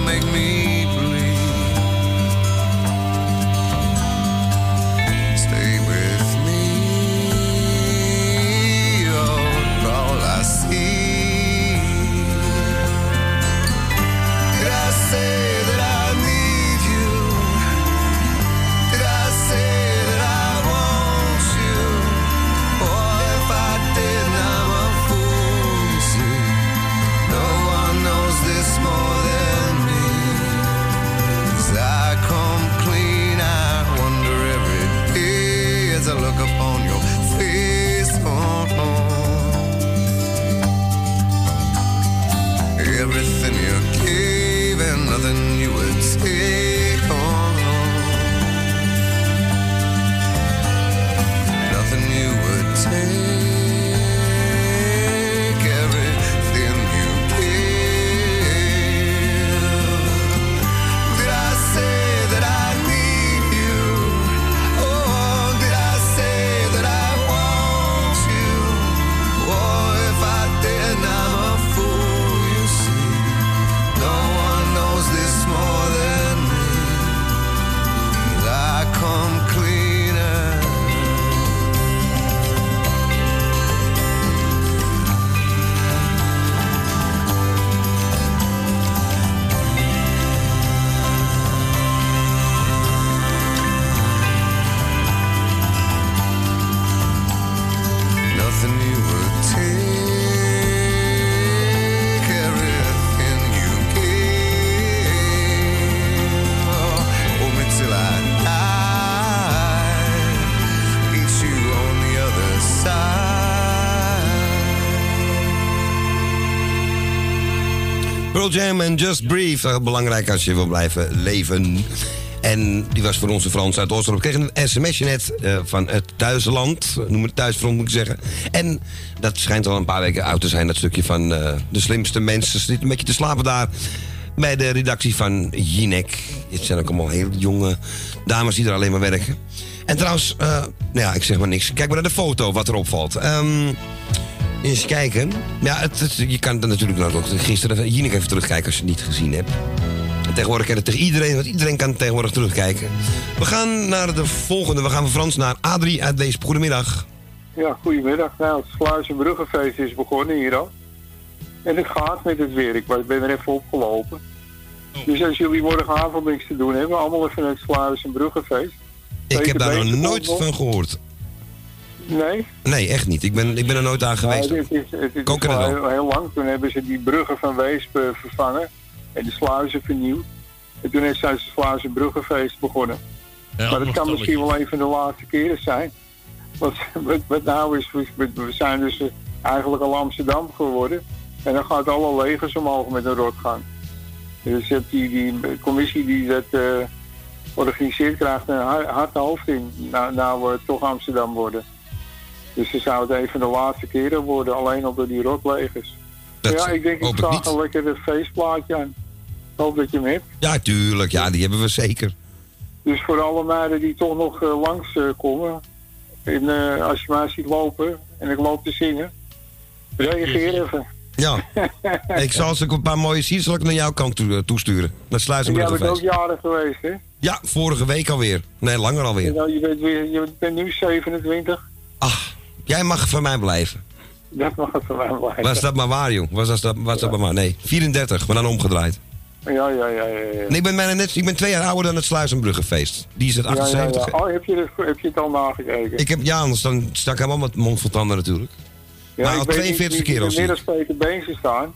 make me Just Breathe. Heel belangrijk als je wil blijven leven. En die was voor onze Frans uit Oosterop. Ik kreeg een sms'je net eh, van het thuisland. Noem het thuisfront moet ik zeggen. En dat schijnt al een paar weken oud te zijn. Dat stukje van eh, de slimste mensen. Zitten een beetje te slapen daar. Bij de redactie van Jinek. Het zijn ook allemaal heel jonge dames die er alleen maar werken. En trouwens, eh, nou ja, ik zeg maar niks. Kijk maar naar de foto wat er opvalt. Ehm eens kijken. Ja, het, het- je kan er natuurlijk nog gisteren Jinek even terugkijken als je het niet gezien hebt. En tegenwoordig kan het tegen iedereen, want iedereen kan tegenwoordig terugkijken. We gaan naar de volgende. We gaan van Frans naar Adrie uit Weesp. Goedemiddag. Ja, goedemiddag. Nou, het Sluizenbruggenfeest is begonnen hier al. En het gaat met het weer. Ik ben er even opgelopen. Dus als jullie morgenavond niks te doen hebben, allemaal even naar het Sluizenbruggenfeest. Ik heb daar nog nooit van gehoord. Nee? Nee, echt niet. Ik ben, ik ben er nooit aan geweest. Nou, het is, het is al heel, heel lang. Toen hebben ze die bruggen van Weesp eh, vervangen. En de sluizen vernieuwd. En toen is het Sluizenbruggenfeest begonnen. Ja, maar nog kan misschien wel een van de laatste keren zijn. Want wat, wat nou is, we, we zijn dus eh, eigenlijk al Amsterdam geworden. En dan gaat alle legers omhoog met een rotgang. Dus je hebt die, die commissie die dat eh, organiseert krijgt een hard, hard hoofd in. Nou, nou we toch Amsterdam worden. Dus ze zou het een van de laatste keren worden, alleen al door die rotlegers. Dat ja, ik denk ik vraag een lekker feestplaatje aan. Ik hoop dat je hem hebt. Ja, tuurlijk. Ja, die hebben we zeker. Dus voor alle meiden die toch nog eh, langs eh, komen, en, eh, als je mij ziet lopen en ik loop te zingen, reageer even. Ja. ik zal als ik een paar mooie zie, zal ik naar jouw kant toe, eh, toesturen. Naar En jij bent ook jarig geweest, hè? Ja, vorige week alweer. Nee, langer alweer. dan, je, bent weer, je bent nu 27. Jij mag van mij blijven. Dat mag voor mij blijven. Was dat maar waar, joh? Was dat, was dat maar waar? Nee, 34, maar dan omgedraaid. Ja, ja, ja, ja. ja. Nee, ik ben, bijna net, ik ben twee jaar ouder dan het Sluizenbruggenfeest. Die is het Ja, ja, 78. ja. Oh, heb je, het, heb je het al nagekeken? Ik heb, ja, anders dan stak ik helemaal met mond vol tanden natuurlijk. Ja, nou, ik al weet 42 niet keer wie al er zie. Inmiddels Peter Beense staan.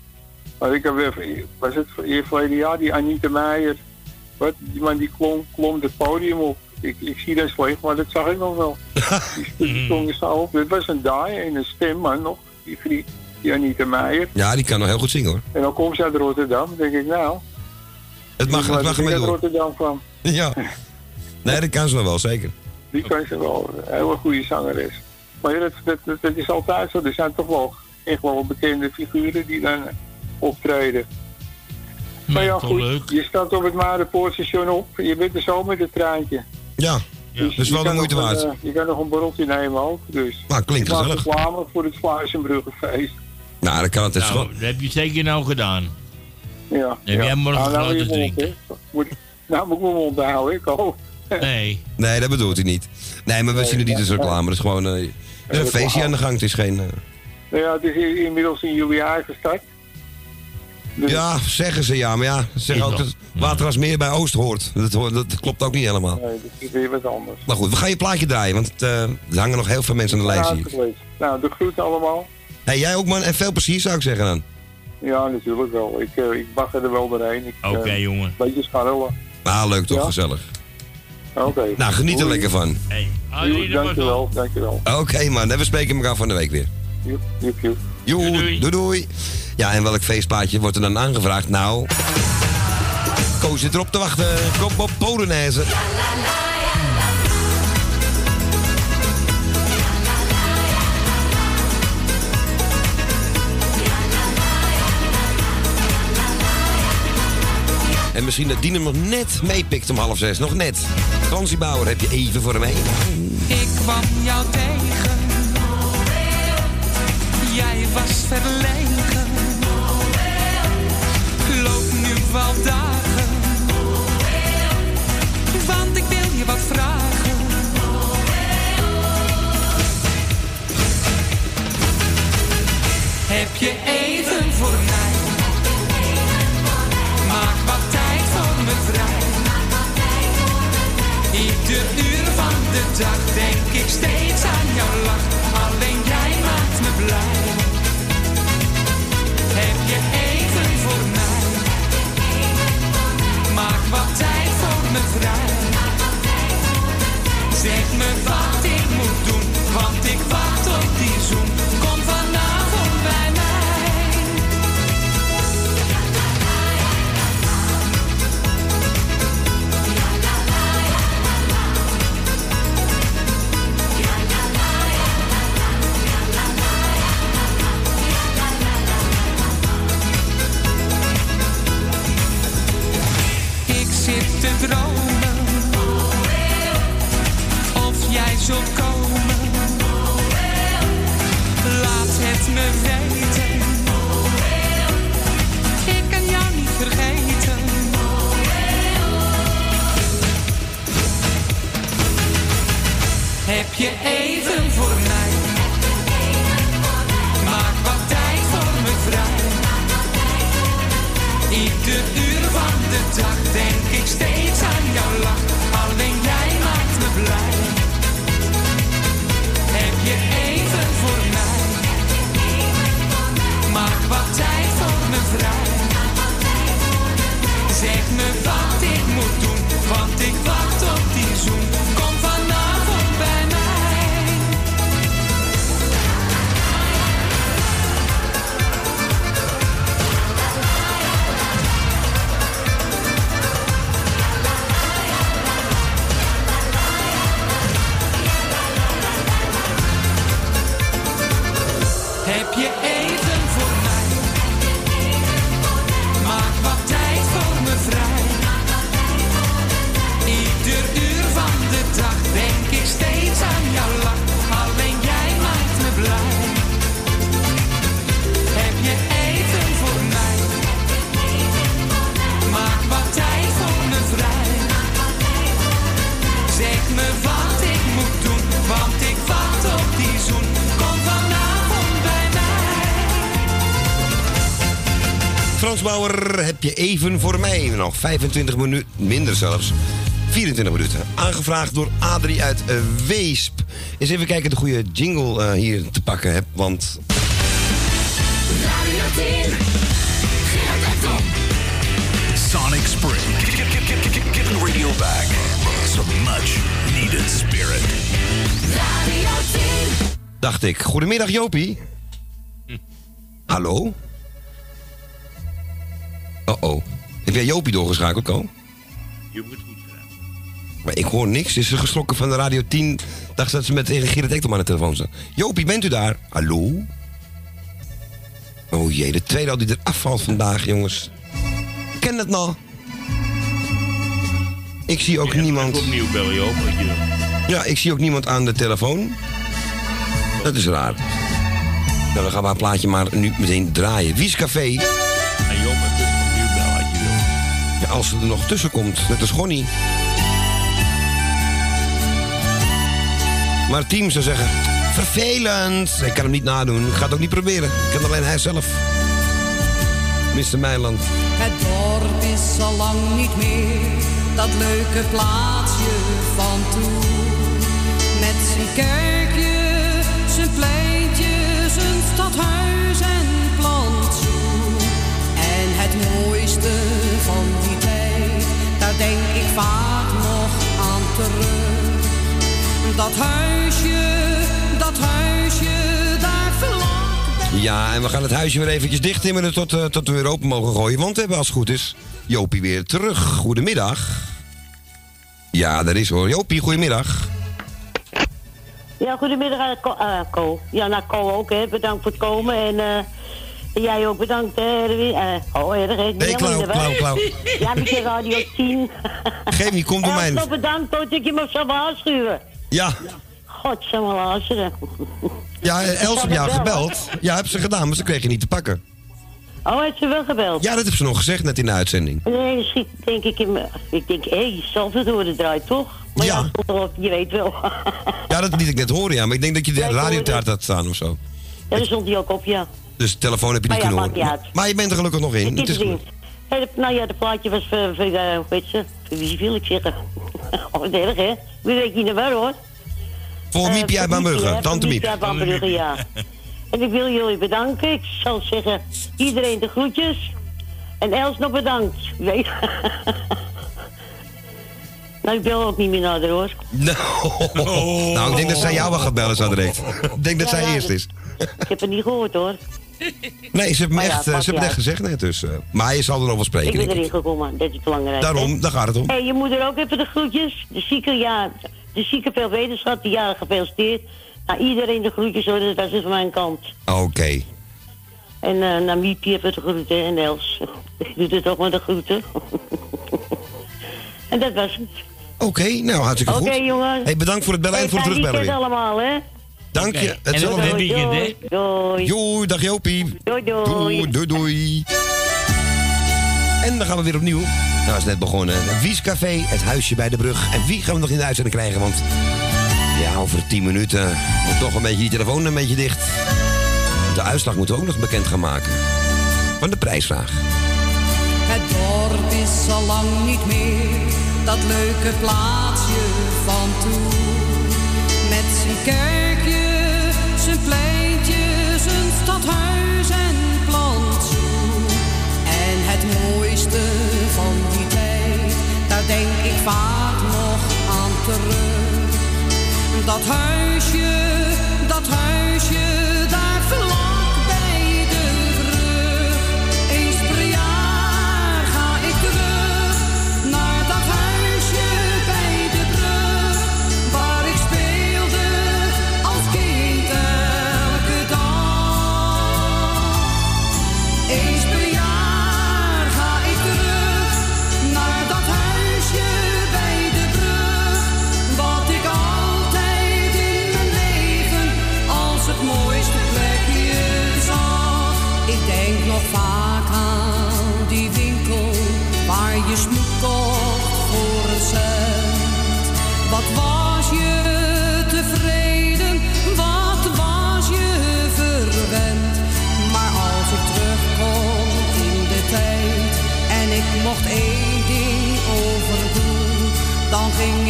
Maar ik heb weer, was het hier verleden jaar, die Anita Meijer. Wat, die man die klom, klom het podium op. Ik, ik zie dat slecht, maar dat zag ik nog wel. die die stond zo op. Het was een daai en een stem, man, nog. Die, die, die Anita Meijer. Ja, die kan nog heel goed zingen hoor. En dan komt ze uit Rotterdam. Dan denk ik, nou... Het mag, het mag er ermee uit door. Rotterdam kwam. Ja. Nee, dat kan ze nog wel, zeker. Die kan ze wel. Een hele goede zangeres. Maar ja, dat, dat, dat, dat is altijd zo. Er zijn toch wel echt wel bekende figuren die dan optreden. Maar ja, goed. leuk. Je staat op het Marenpoortstation op. Je bent er zo met het treintje. Ja, Dus dus wel de moeite een, waard. eh, je kan nog een borreltje nemen ook. Dus. Nou, klinkt Ik maak gezellig. reclame voor het Sluizenbruggenfeest. Nou, dat kan het. Nou, dat heb je zeker nou gedaan. Ja. Heb jij morgen nou, nou, laten je mond, drinken? Moet, nou moet ik mijn mond houden, ik hoop. Nee. Nee, dat bedoelt hij niet. Nee, maar we Nee, zien het niet als reclame. Het is gewoon eh, er is een feestje aan de gang. Het is geen... eh, Nou ja, het is inmiddels in juli gestart. Dus- Ja, zeggen ze ja. Maar ja, ze zeggen ook dat Waterasmeer bij Oost hoort. Dat, dat klopt ook niet helemaal. Nee, dat is weer wat anders. Maar goed, we gaan je plaatje draaien. Want eh, er hangen nog heel veel mensen aan de lijst hier. Nou, de groeten allemaal. Hey, jij ook man. En veel plezier zou ik zeggen dan. Ja, natuurlijk wel. Ik, eh ik bagger er wel doorheen. Ik, Oké, eh, jongen. Beetje scharrelen. Ah, leuk toch, Ja? gezellig. Oké. Nou, geniet er lekker van. Hey, dankjewel, dankjewel. Oké man, en we spreken elkaar van de week weer. Joep, joep, joep. Joe, doei. doei Ja, en welk feestplaatje wordt er dan aangevraagd? Nou, Koos zit erop te wachten. Kom op Polonaise. En misschien dat Dien hem nog net meepikt om half zes. Nog net. Fransie Bauer, heb je even voor hem heen? Ik kwam jou tegen. Jij was verlegen. Loop nu wel dagen. Want ik wil je wat vragen. Heb je even voor mij? Maak wat tijd voor me vrij. Ieder uur van de dag denk ik steeds aan jouw lach. Wat tijd voor me vrij. Zeg me wat ik moet doen, want ik wacht me wijten. Ik kan jou niet vergeten. Heb je even voor mij? Maak wat tijd voor me vrij. Ieder uur van de dag. Je even voor mij nog 25 minuten, minder zelfs. 24 minuten. Aangevraagd door Adrie uit eh, Weesp. Eens even kijken of ik de goede jingle eh, hier te pakken heb, want... Radio 10. Gerard Ekdom. Sonic Spring. Give, give, give, give, give the radio back some much needed spirit. Radio 10. Dacht ik. Goedemiddag Jopie. Hallo? Oh-oh. Heb jij Jopie doorgeschakeld, Ko? Je moet goed gedaan. Maar ik hoor niks. Is ze geschrokken van de Radio 10? Dacht ze dat ze met tegen Gerrit Ekdom aan de telefoon zat. Jopie, bent u daar? Hallo? Oh jee, de tweede al die er afvalt vandaag, jongens. Ik ken het nog. Ik zie ook niemand... Opnieuw bellen, Joop. Ja, ik zie ook niemand aan de telefoon. Dat is raar. Nou, dan gaan we haar plaatje maar nu meteen draaien. Wies Café. Als ze er nog tussen komt, net als Gonnie. Maar het team zou zeggen... Vervelend. Ik kan hem niet nadoen. Ik ga het ook niet proberen. Ik kan alleen hij zelf. Mr. Meiland. Het dorp is al lang niet meer dat leuke plaatsje van toen. Met zijn kerkje, zijn pleintje, zijn stadhuis en plantsoen. En het mooiste van die daar denk ik vaak nog aan terug. Dat huisje, dat huisje, daar vlak Ja, en we gaan het huisje weer eventjes dicht timmeren tot, eh, tot we weer open mogen gooien. Want we hebben als het goed is Jopie weer terug. Goedemiddag. Ja, daar is hoor. Jopie, goedemiddag. Ja, goedemiddag, eh, Ko. eh, Ko. Ja, nou, Ko ook, hè. Bedankt voor het komen. En eh, jij ook bedankt, hè, Erwin. Eh, oh, hè. Nee, klauw, klauw, klauw. Ja, met je Radio 10. Geef niet, kom door Els, mij. nog bedankt dat ik je me zou waarschuwen. Ja, Godsamme luisteren. ja Els heb jou gebeld. Ja, heb ze gedaan, maar ze kreeg je niet te pakken. Oh, heeft ze wel gebeld? Ja, dat heb ze nog gezegd net in de uitzending. Nee, dan schiet denk ik in me. Ik denk, hé, je zal het draait, toch? Maar ja, toch, je weet wel. Ja, dat liet ik net horen, ja. Maar ik denk dat je de Ja, radiotaart had staan of zo. ja, daar stond hij ook op, ja. Dus de telefoon heb je niet Maar ja, kunnen maakt horen. niet uit. Maar je bent er gelukkig nog in. Het is goed. Hey, de- nou ja, de plaatje was voor, voor eh? Voor wie wil ik zeggen? oh, wat erg, hè? Wie weet je niet waar, hoor. Voor Eh, Miepje uit hè, Tante Miep. Miepje uit ja. En ik wil jullie bedanken. Ik zal zeggen, iedereen de groetjes. En Els nog bedankt. Weet Nou, ik bel ook niet meer naar haar, hoor. Nou, nou, ik denk dat zij jou wel gaat bellen zo direct. Ik denk dat Ja, zij ja, eerst is. Ik heb het niet gehoord, hoor. Nee, ze me Maar ja, echt, eh, ze het echt gezegd net. Dus, eh, maar je zal erover Ik spreken, ben ik. erin gekomen, dat is belangrijk. Daarom, daar gaat het om. Hé, je moeder ook even de groetjes. De zieke, ja, de zieke veel wetenschap, die jaren gefeliciteerd. Nou, iedereen de groetjes, hoor, dat is van mijn kant. Oké. En eh naar Miepje even de groeten en Els. Ik doe het ook met de groeten. en dat was het. Oké, nou hartstikke Oké, goed. jongen. Hey, bedankt voor het bellen en voor het terugbellen weer. allemaal, hè. Dank je. Hetzelfde. Doei, doei, doei. Doei, dag Jopie. Doei, doei. Doei, doei, doei. En dan gaan we weer opnieuw. Nou, is net begonnen. Wies Café, het huisje bij de brug. En wie gaan we nog in de uitzending krijgen? Want ja, over 10 minuten moet toch een beetje die telefoon een beetje dicht. De uitslag moeten we ook nog bekend gaan maken. Van de prijsvraag. Het dorp is al lang niet meer dat leuke plaatsje van toen. Met zijn denk ik vaak nog aan terug. Dat huisje, dat huisje,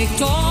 ik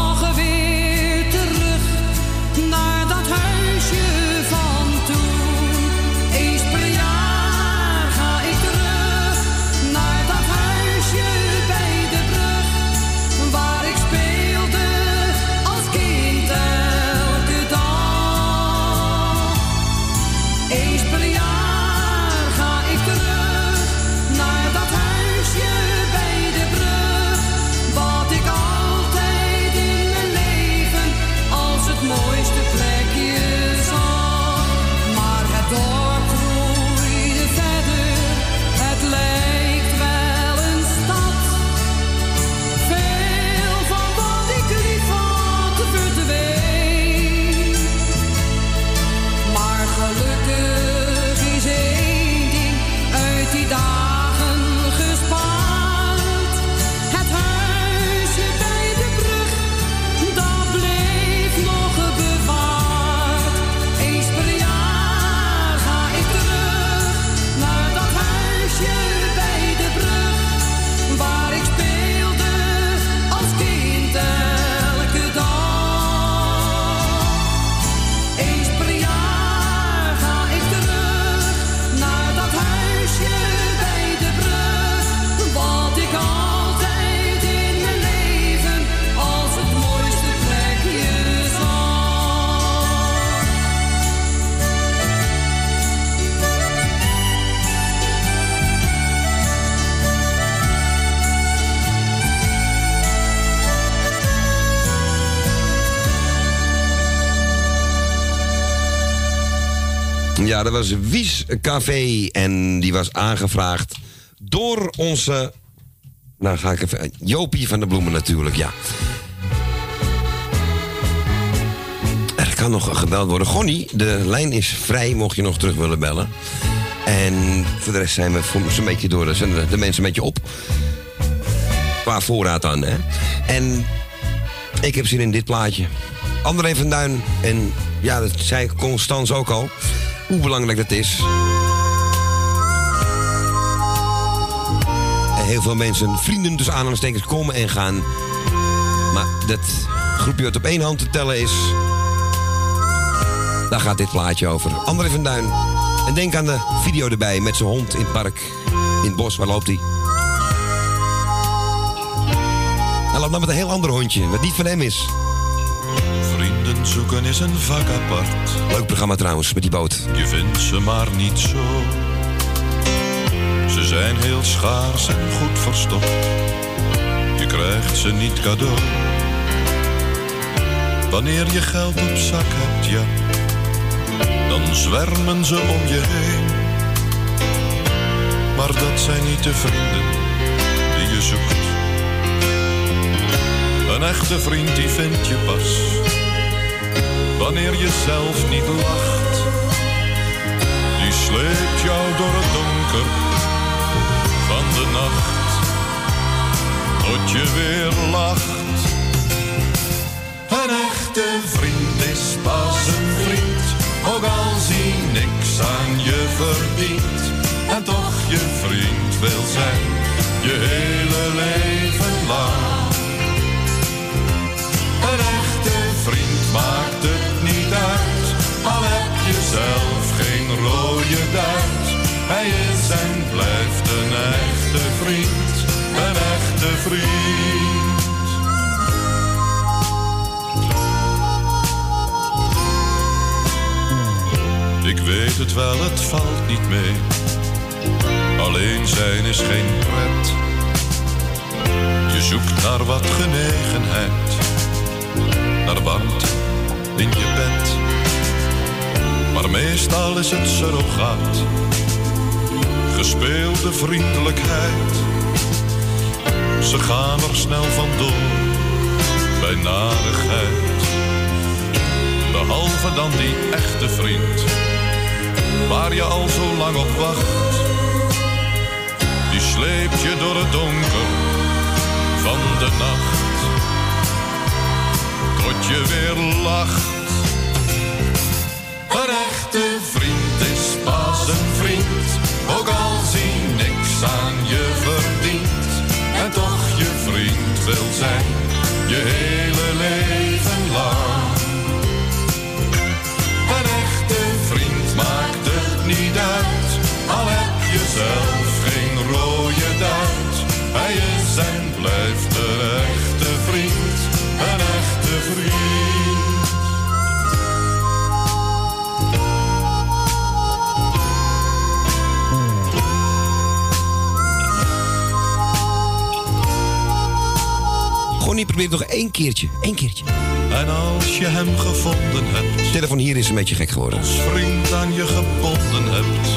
was Wies Café en die was aangevraagd door onze... Nou ga ik even... Jopie van de Bloemen natuurlijk, ja. Er kan nog gebeld worden. Gonnie, de lijn is vrij, mocht je nog terug willen bellen. En voor de rest zijn we zo'n beetje door. Dan zijn de, de mensen een beetje op. Qua voorraad dan, hè. En ik heb zin in dit plaatje. André van Duin. En ja, dat zei Constans ook al. Hoe belangrijk dat is. En heel veel mensen, vrienden dus aanhalingstekens, komen en gaan. Maar dat groepje wat op één hand te tellen is... Daar gaat dit plaatje over. André van Duin. En denk aan de video erbij met zijn hond in het park. In het bos, waar loopt hij? Hij loopt dan met een heel ander hondje, wat niet van hem is. Zoeken is een vak apart. Leuk programma trouwens, met die boot. Je vindt ze maar niet zo. Ze zijn heel schaars en goed verstopt. Je krijgt ze niet cadeau. Wanneer je geld op zak hebt, ja, dan zwermen ze om je heen. Maar dat zijn niet de vrienden die je zoekt. Een echte vriend die vind je pas wanneer je zelf niet lacht. Die sleept jou door het donker van de nacht, tot je weer lacht. Een echte vriend is pas een vriend, ook als hij niks aan je verdient. En toch je vriend wil zijn, je hele leven lang. Een echte vriend maakt zelf geen rode duit. Hij is en blijft een echte vriend, een echte vriend. Ik weet het wel, het valt niet mee. Alleen zijn is geen pret. Je zoekt naar wat genegenheid, naar warmte in je bed. Maar meestal is het surrogaat, gespeelde vriendelijkheid. Ze gaan er snel vandoor bij narigheid. Behalve dan die echte vriend, waar je al zo lang op wacht. Die sleept je door het donker van de nacht, tot je weer lacht. Je hele Gonnie, probeer het nog één keertje. Eén keertje. En als je hem gevonden hebt, De telefoon hier is een beetje gek geworden. als vriend aan je gebonden hebt,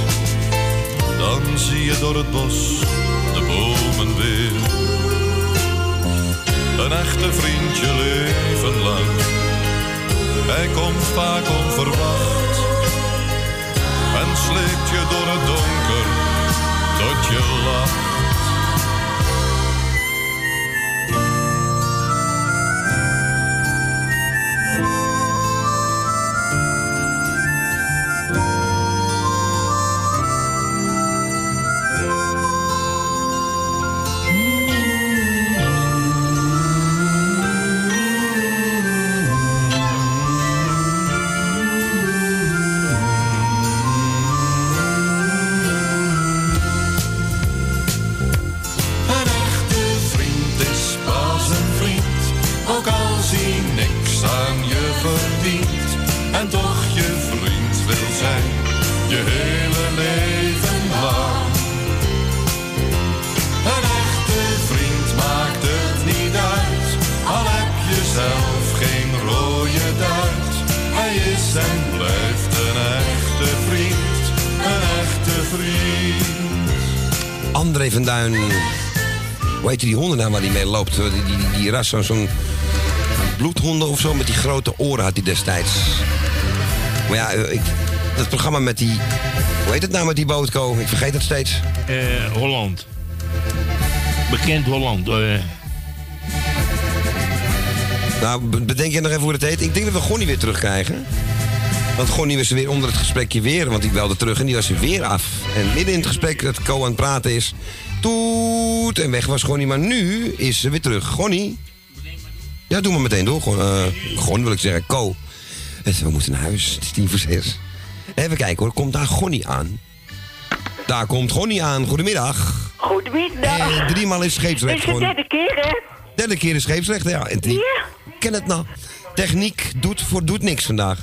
dan zie je door het bos de bomen weer. Een echte vriend je leven lang, hij komt vaak onverwacht en sleept je door het donker tot je lacht. Die honden nou waar hij mee loopt? Die, die, die, die ras, zo'n bloedhonden of zo, met die grote oren had hij destijds. Maar ja, eh, ik, dat programma met die... Hoe heet het nou met die bootko? Ik vergeet het steeds. Eh, Holland. Bekend Holland. eh. Nou, be- bedenk je nog even hoe het heet? Ik denk dat we Gonnie weer terugkrijgen. Want Gonnie was er weer onder het gesprekje weer, want die belde terug en die was er weer af. En midden in het gesprek dat Co aan het praten is, toet en weg was Gonnie. Maar nu is ze weer terug. Gonnie? Ja, doe maar meteen door. Gewoon, eh wil ik zeggen, Co. Het- We moeten naar huis, het is tien voor zes. Even kijken hoor, komt daar Gonnie aan? Daar komt Gonnie aan, goedemiddag. Goedemiddag. Eh, driemaal is scheepsrecht Is de derde keer, hè? Derde keer is scheepsrecht, ja. En drie. Ken het nou. Techniek doet, voor, doet niks vandaag.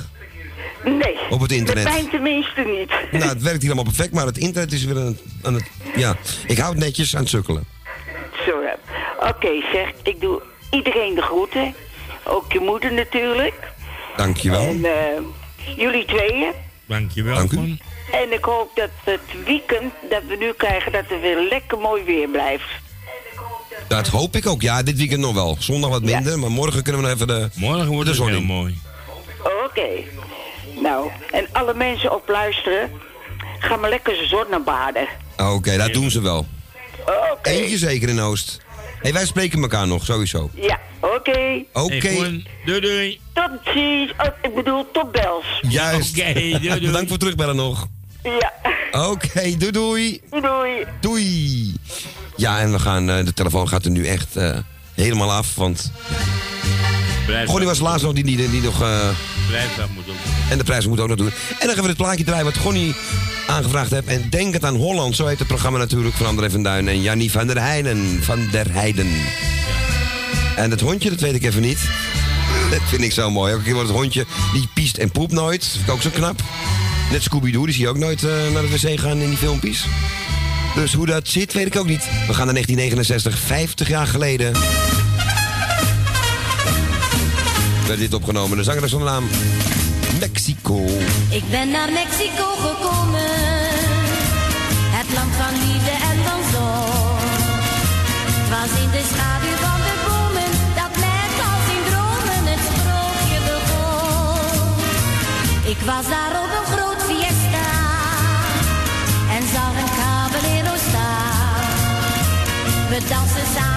Nee. Op het internet. De pijn tenminste niet. Nou, het werkt hier allemaal perfect, maar het internet is weer aan het... Aan het ja, ik hou het netjes aan het sukkelen. Zo. Oké, zeg, ik doe iedereen de groeten. Ook je moeder natuurlijk. Dankjewel. En eh, jullie tweeën. Dankjewel. Dank u. En ik hoop dat het weekend dat we nu krijgen, dat er weer lekker mooi weer blijft. Dat hoop ik ook. Ja, dit weekend nog wel. Zondag wat minder, maar morgen kunnen we nog even de, Morgen wordt de het zon heel mooi. Oké. Nou, en alle mensen op luisteren, ga maar lekker zonnebaden. Oké, dat doen ze wel. Oké. Eentje zeker in Oost. hey, wij spreken elkaar nog, sowieso. Ja, oké. Oké. Doei doei. Tot ziens. Oh, ik bedoel, tot bels. Juist. Oké, doei, doei. Bedankt voor het terugbellen nog. Ja. Oké, doei doei. Doei. Doei. Ja, en we gaan, eh, de telefoon gaat er nu echt eh, helemaal af, want... Blijf Gonnie was laatst nog die, die, die nog... eh, Dat moet. En de prijs moet ook nog doen. En dan gaan we het plaatje draaien wat Gonnie aangevraagd heeft. En denk het aan Holland. Zo heet het programma natuurlijk van André van Duin en Jannie van der Heijden. Van der Heijden. En het hondje, dat weet ik even niet. Dat vind ik zo mooi. Elke keer wordt het hondje, die piest en poept nooit. Dat vind ik ook zo knap. Net Scooby-Doo, die zie je ook nooit eh, naar het wc gaan in die filmpjes. Dus hoe dat zit, weet ik ook niet. We gaan naar 1969, 50 jaar geleden. Werd dit opgenomen. De zanger is zonder naam Mexico. Ik ben naar Mexico gekomen, het land van liefde en van zon. Was in de schaduw van de bomen, dat net als in dromen het sprookje begon. Ik was daar op een groot fiesta en zag een caballero staan. We dansen samen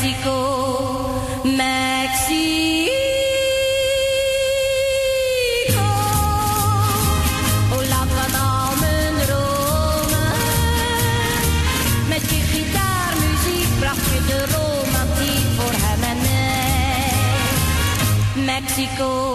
Mexico, Mexico. Oh, laat me nou mijn dromen. Met je gitaarmuziek bracht je de romantiek voor hem en mij. Mexico.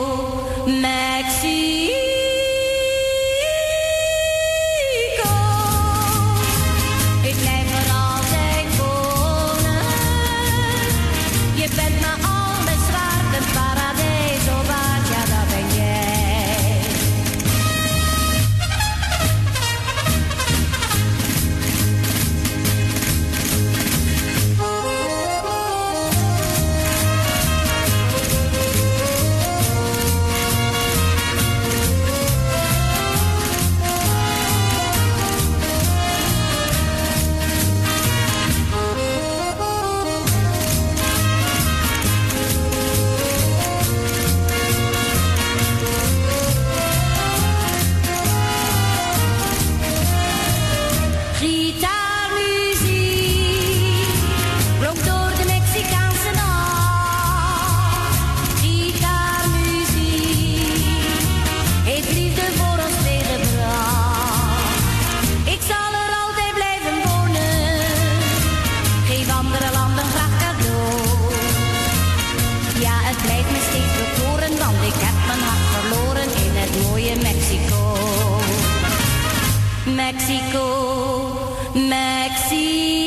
Mexico.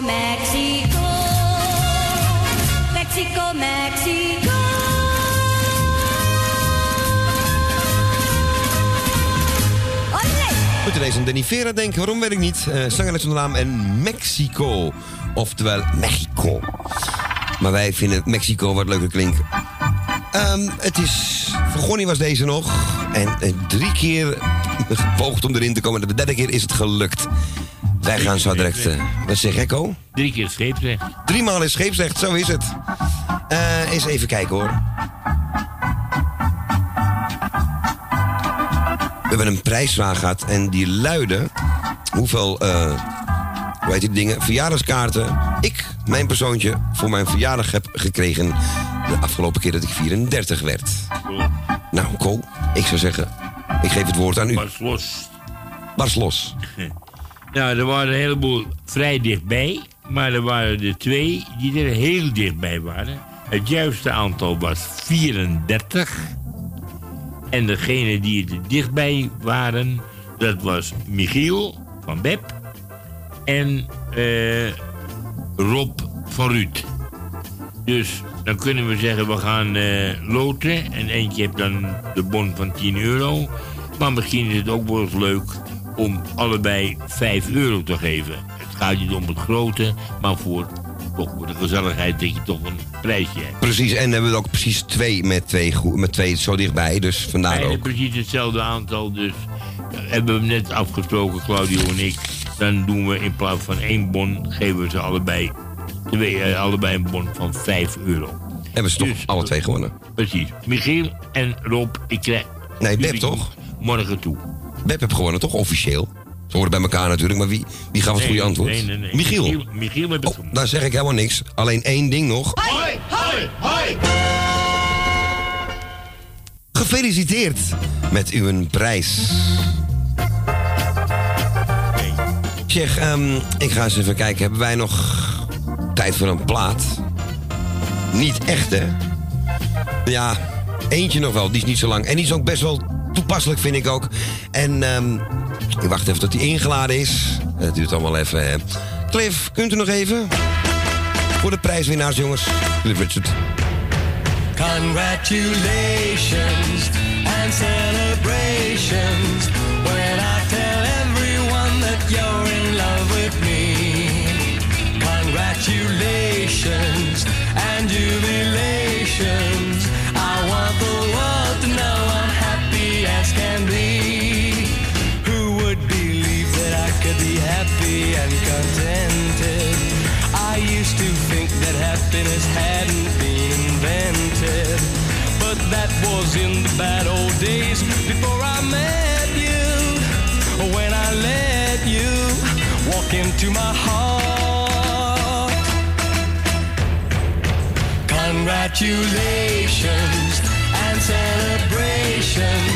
Mexico, Mexico. Mexico! Moet ineens aan Danny Vera denken, waarom weet ik niet. Eh zangeres onder naam en Mexico. Oftewel Mexico. Maar wij vinden Mexico wat leuker klinken. Ehm, het is... Vergonnie was deze nog. En eh, drie keer gepoogd om erin te komen. De derde keer is het gelukt. Wij gaan zo direct... eh, wat zeg Echo? Drie keer scheepsrecht. Driemaal is scheepsrecht, zo is het. Eh, eens even kijken hoor. We hebben een prijsvraag gehad en die luidde... hoeveel, eh hoe heet die dingen, verjaardagskaarten... ik, mijn persoontje, voor mijn verjaardag heb gekregen... de afgelopen keer dat ik 34 werd. Nou, Ko, ik zou zeggen, ik geef het woord aan u. Bars los. Bars los. Nou, er waren een heleboel vrij dichtbij. Maar er waren er twee die er heel dichtbij waren. Het juiste aantal was 34. En degene die er dichtbij waren, dat was Michiel van Beb en eh, Rob van Ruud. Dus dan kunnen we zeggen, we gaan eh, loten. En eentje heeft dan de bon van 10 euro. Maar misschien is het ook wel eens leuk om allebei 5 euro te geven. Het gaat niet om het grote, maar voor, toch voor de gezelligheid dat je toch een prijsje hebt. Precies, en we hebben er ook precies twee met twee, met twee zo dichtbij. Dus vandaar ook. precies hetzelfde aantal, dus hebben we net afgesproken, Claudio en ik. Dan doen we in plaats van één bon, geven we ze allebei, twee, eh, allebei een bon van 5 euro. Hebben ze toch Dus- alle twee gewonnen? Precies. Michiel en Rob, ik krijg... Nee, Beb toch? Morgen toe. Beb heb gewonnen, toch? Officieel. Ze horen bij elkaar natuurlijk, maar wie, wie gaf het Nee, goede antwoord? nee, nee, nee. Michiel. Michiel, Michiel het Oh, daar zeg ik helemaal niks. Alleen één ding nog. Hoi, hoi, hoi. Gefeliciteerd met uw prijs. Zeg, ehm, ik ga eens even kijken. Hebben wij nog tijd voor een plaat? Niet echt, hè? Ja, eentje nog wel. Die is niet zo lang. En die is ook best wel toepasselijk, vind ik ook. En ehm, ik wacht even tot die ingeladen is. Het duurt allemaal even. hè. Cliff, kunt u nog even? Voor de prijswinnaars, jongens. Cliff Richard. Congratulations and celebrations when I tell everyone that you're in love with me. Congratulations and jubilations. Happiness hadn't been invented. But that was in the bad old days before I met you. When I let you walk into my heart. Congratulations and celebrations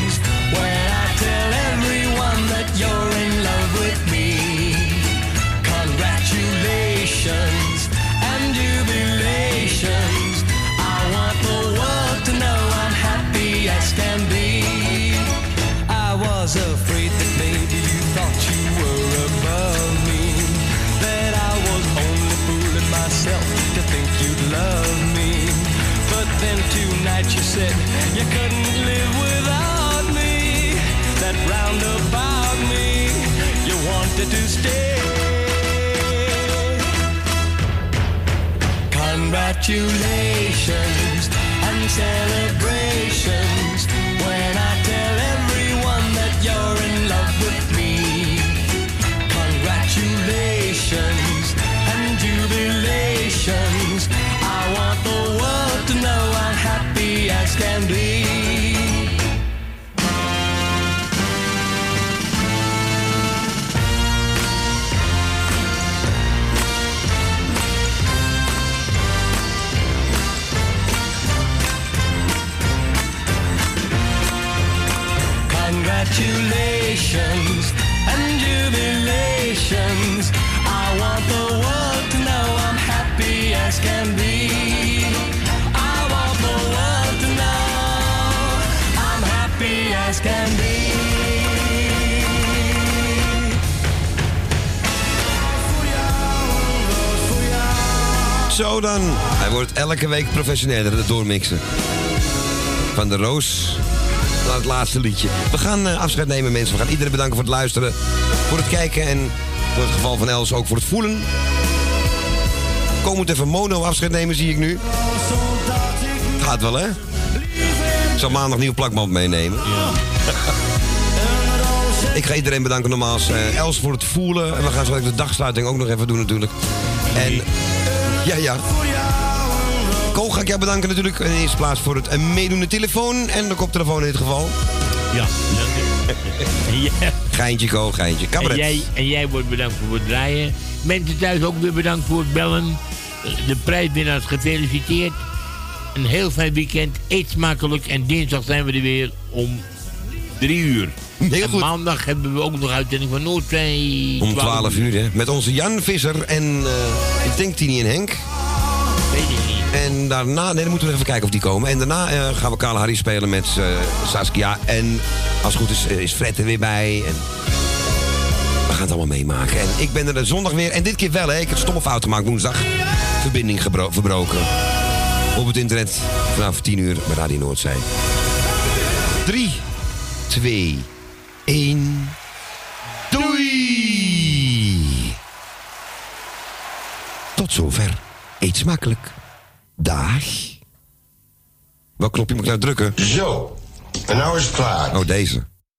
said you couldn't live without me. That roundabout me, you wanted to stay. Congratulations and celebrations Zo dan. Hij wordt elke week professioneler, het doormixen. Van de Roos naar het laatste liedje. We gaan eh, afscheid nemen, mensen. We gaan iedereen bedanken voor het luisteren, voor het kijken en voor het geval van Els ook voor het voelen. Komend even mono afscheid nemen, zie ik nu. Gaat wel, hè? Ik zal maandag nieuw plakband meenemen. Ik ga iedereen bedanken nogmaals. Eh, Els voor het voelen. En we gaan zo de dagsluiting ook nog even doen natuurlijk. En ja, ja. Ko ga ik jou bedanken natuurlijk. In eerste plaats voor het eh, meedoende telefoon. En de koptelefoon in dit geval. Ja, ja. Geintje, Ko, geintje. En Cabaret. jij, en jij wordt bedankt voor het draaien. Mensen thuis ook weer bedankt voor het bellen. De prijswinnaars gefeliciteerd. Een heel fijn weekend. Eet smakelijk. En dinsdag zijn we er weer om drie uur. Heel en goed. maandag hebben we ook nog uitzending van Noordzee. Om 12 uur, hè. Met onze Jan Visser en eh, ik denk Tini en Henk. Weet ik niet. En daarna, nee, dan moeten we even kijken of die komen. En daarna eh, gaan we Kale Harry spelen met eh, Saskia. En als het goed is, is Fred er weer bij. En we gaan het allemaal meemaken. En ik ben er zondag weer. En dit keer wel, hè. Ik heb stomme fout gemaakt woensdag. Verbinding verbroken. Op het internet vanaf 10 uur bij Radio Noordzee. 3, 2, 1. Doei! Tot zover. Eet smakelijk. Dag. Welk knopje moet ik nou drukken? Zo. En nou is het klaar. Oh, deze.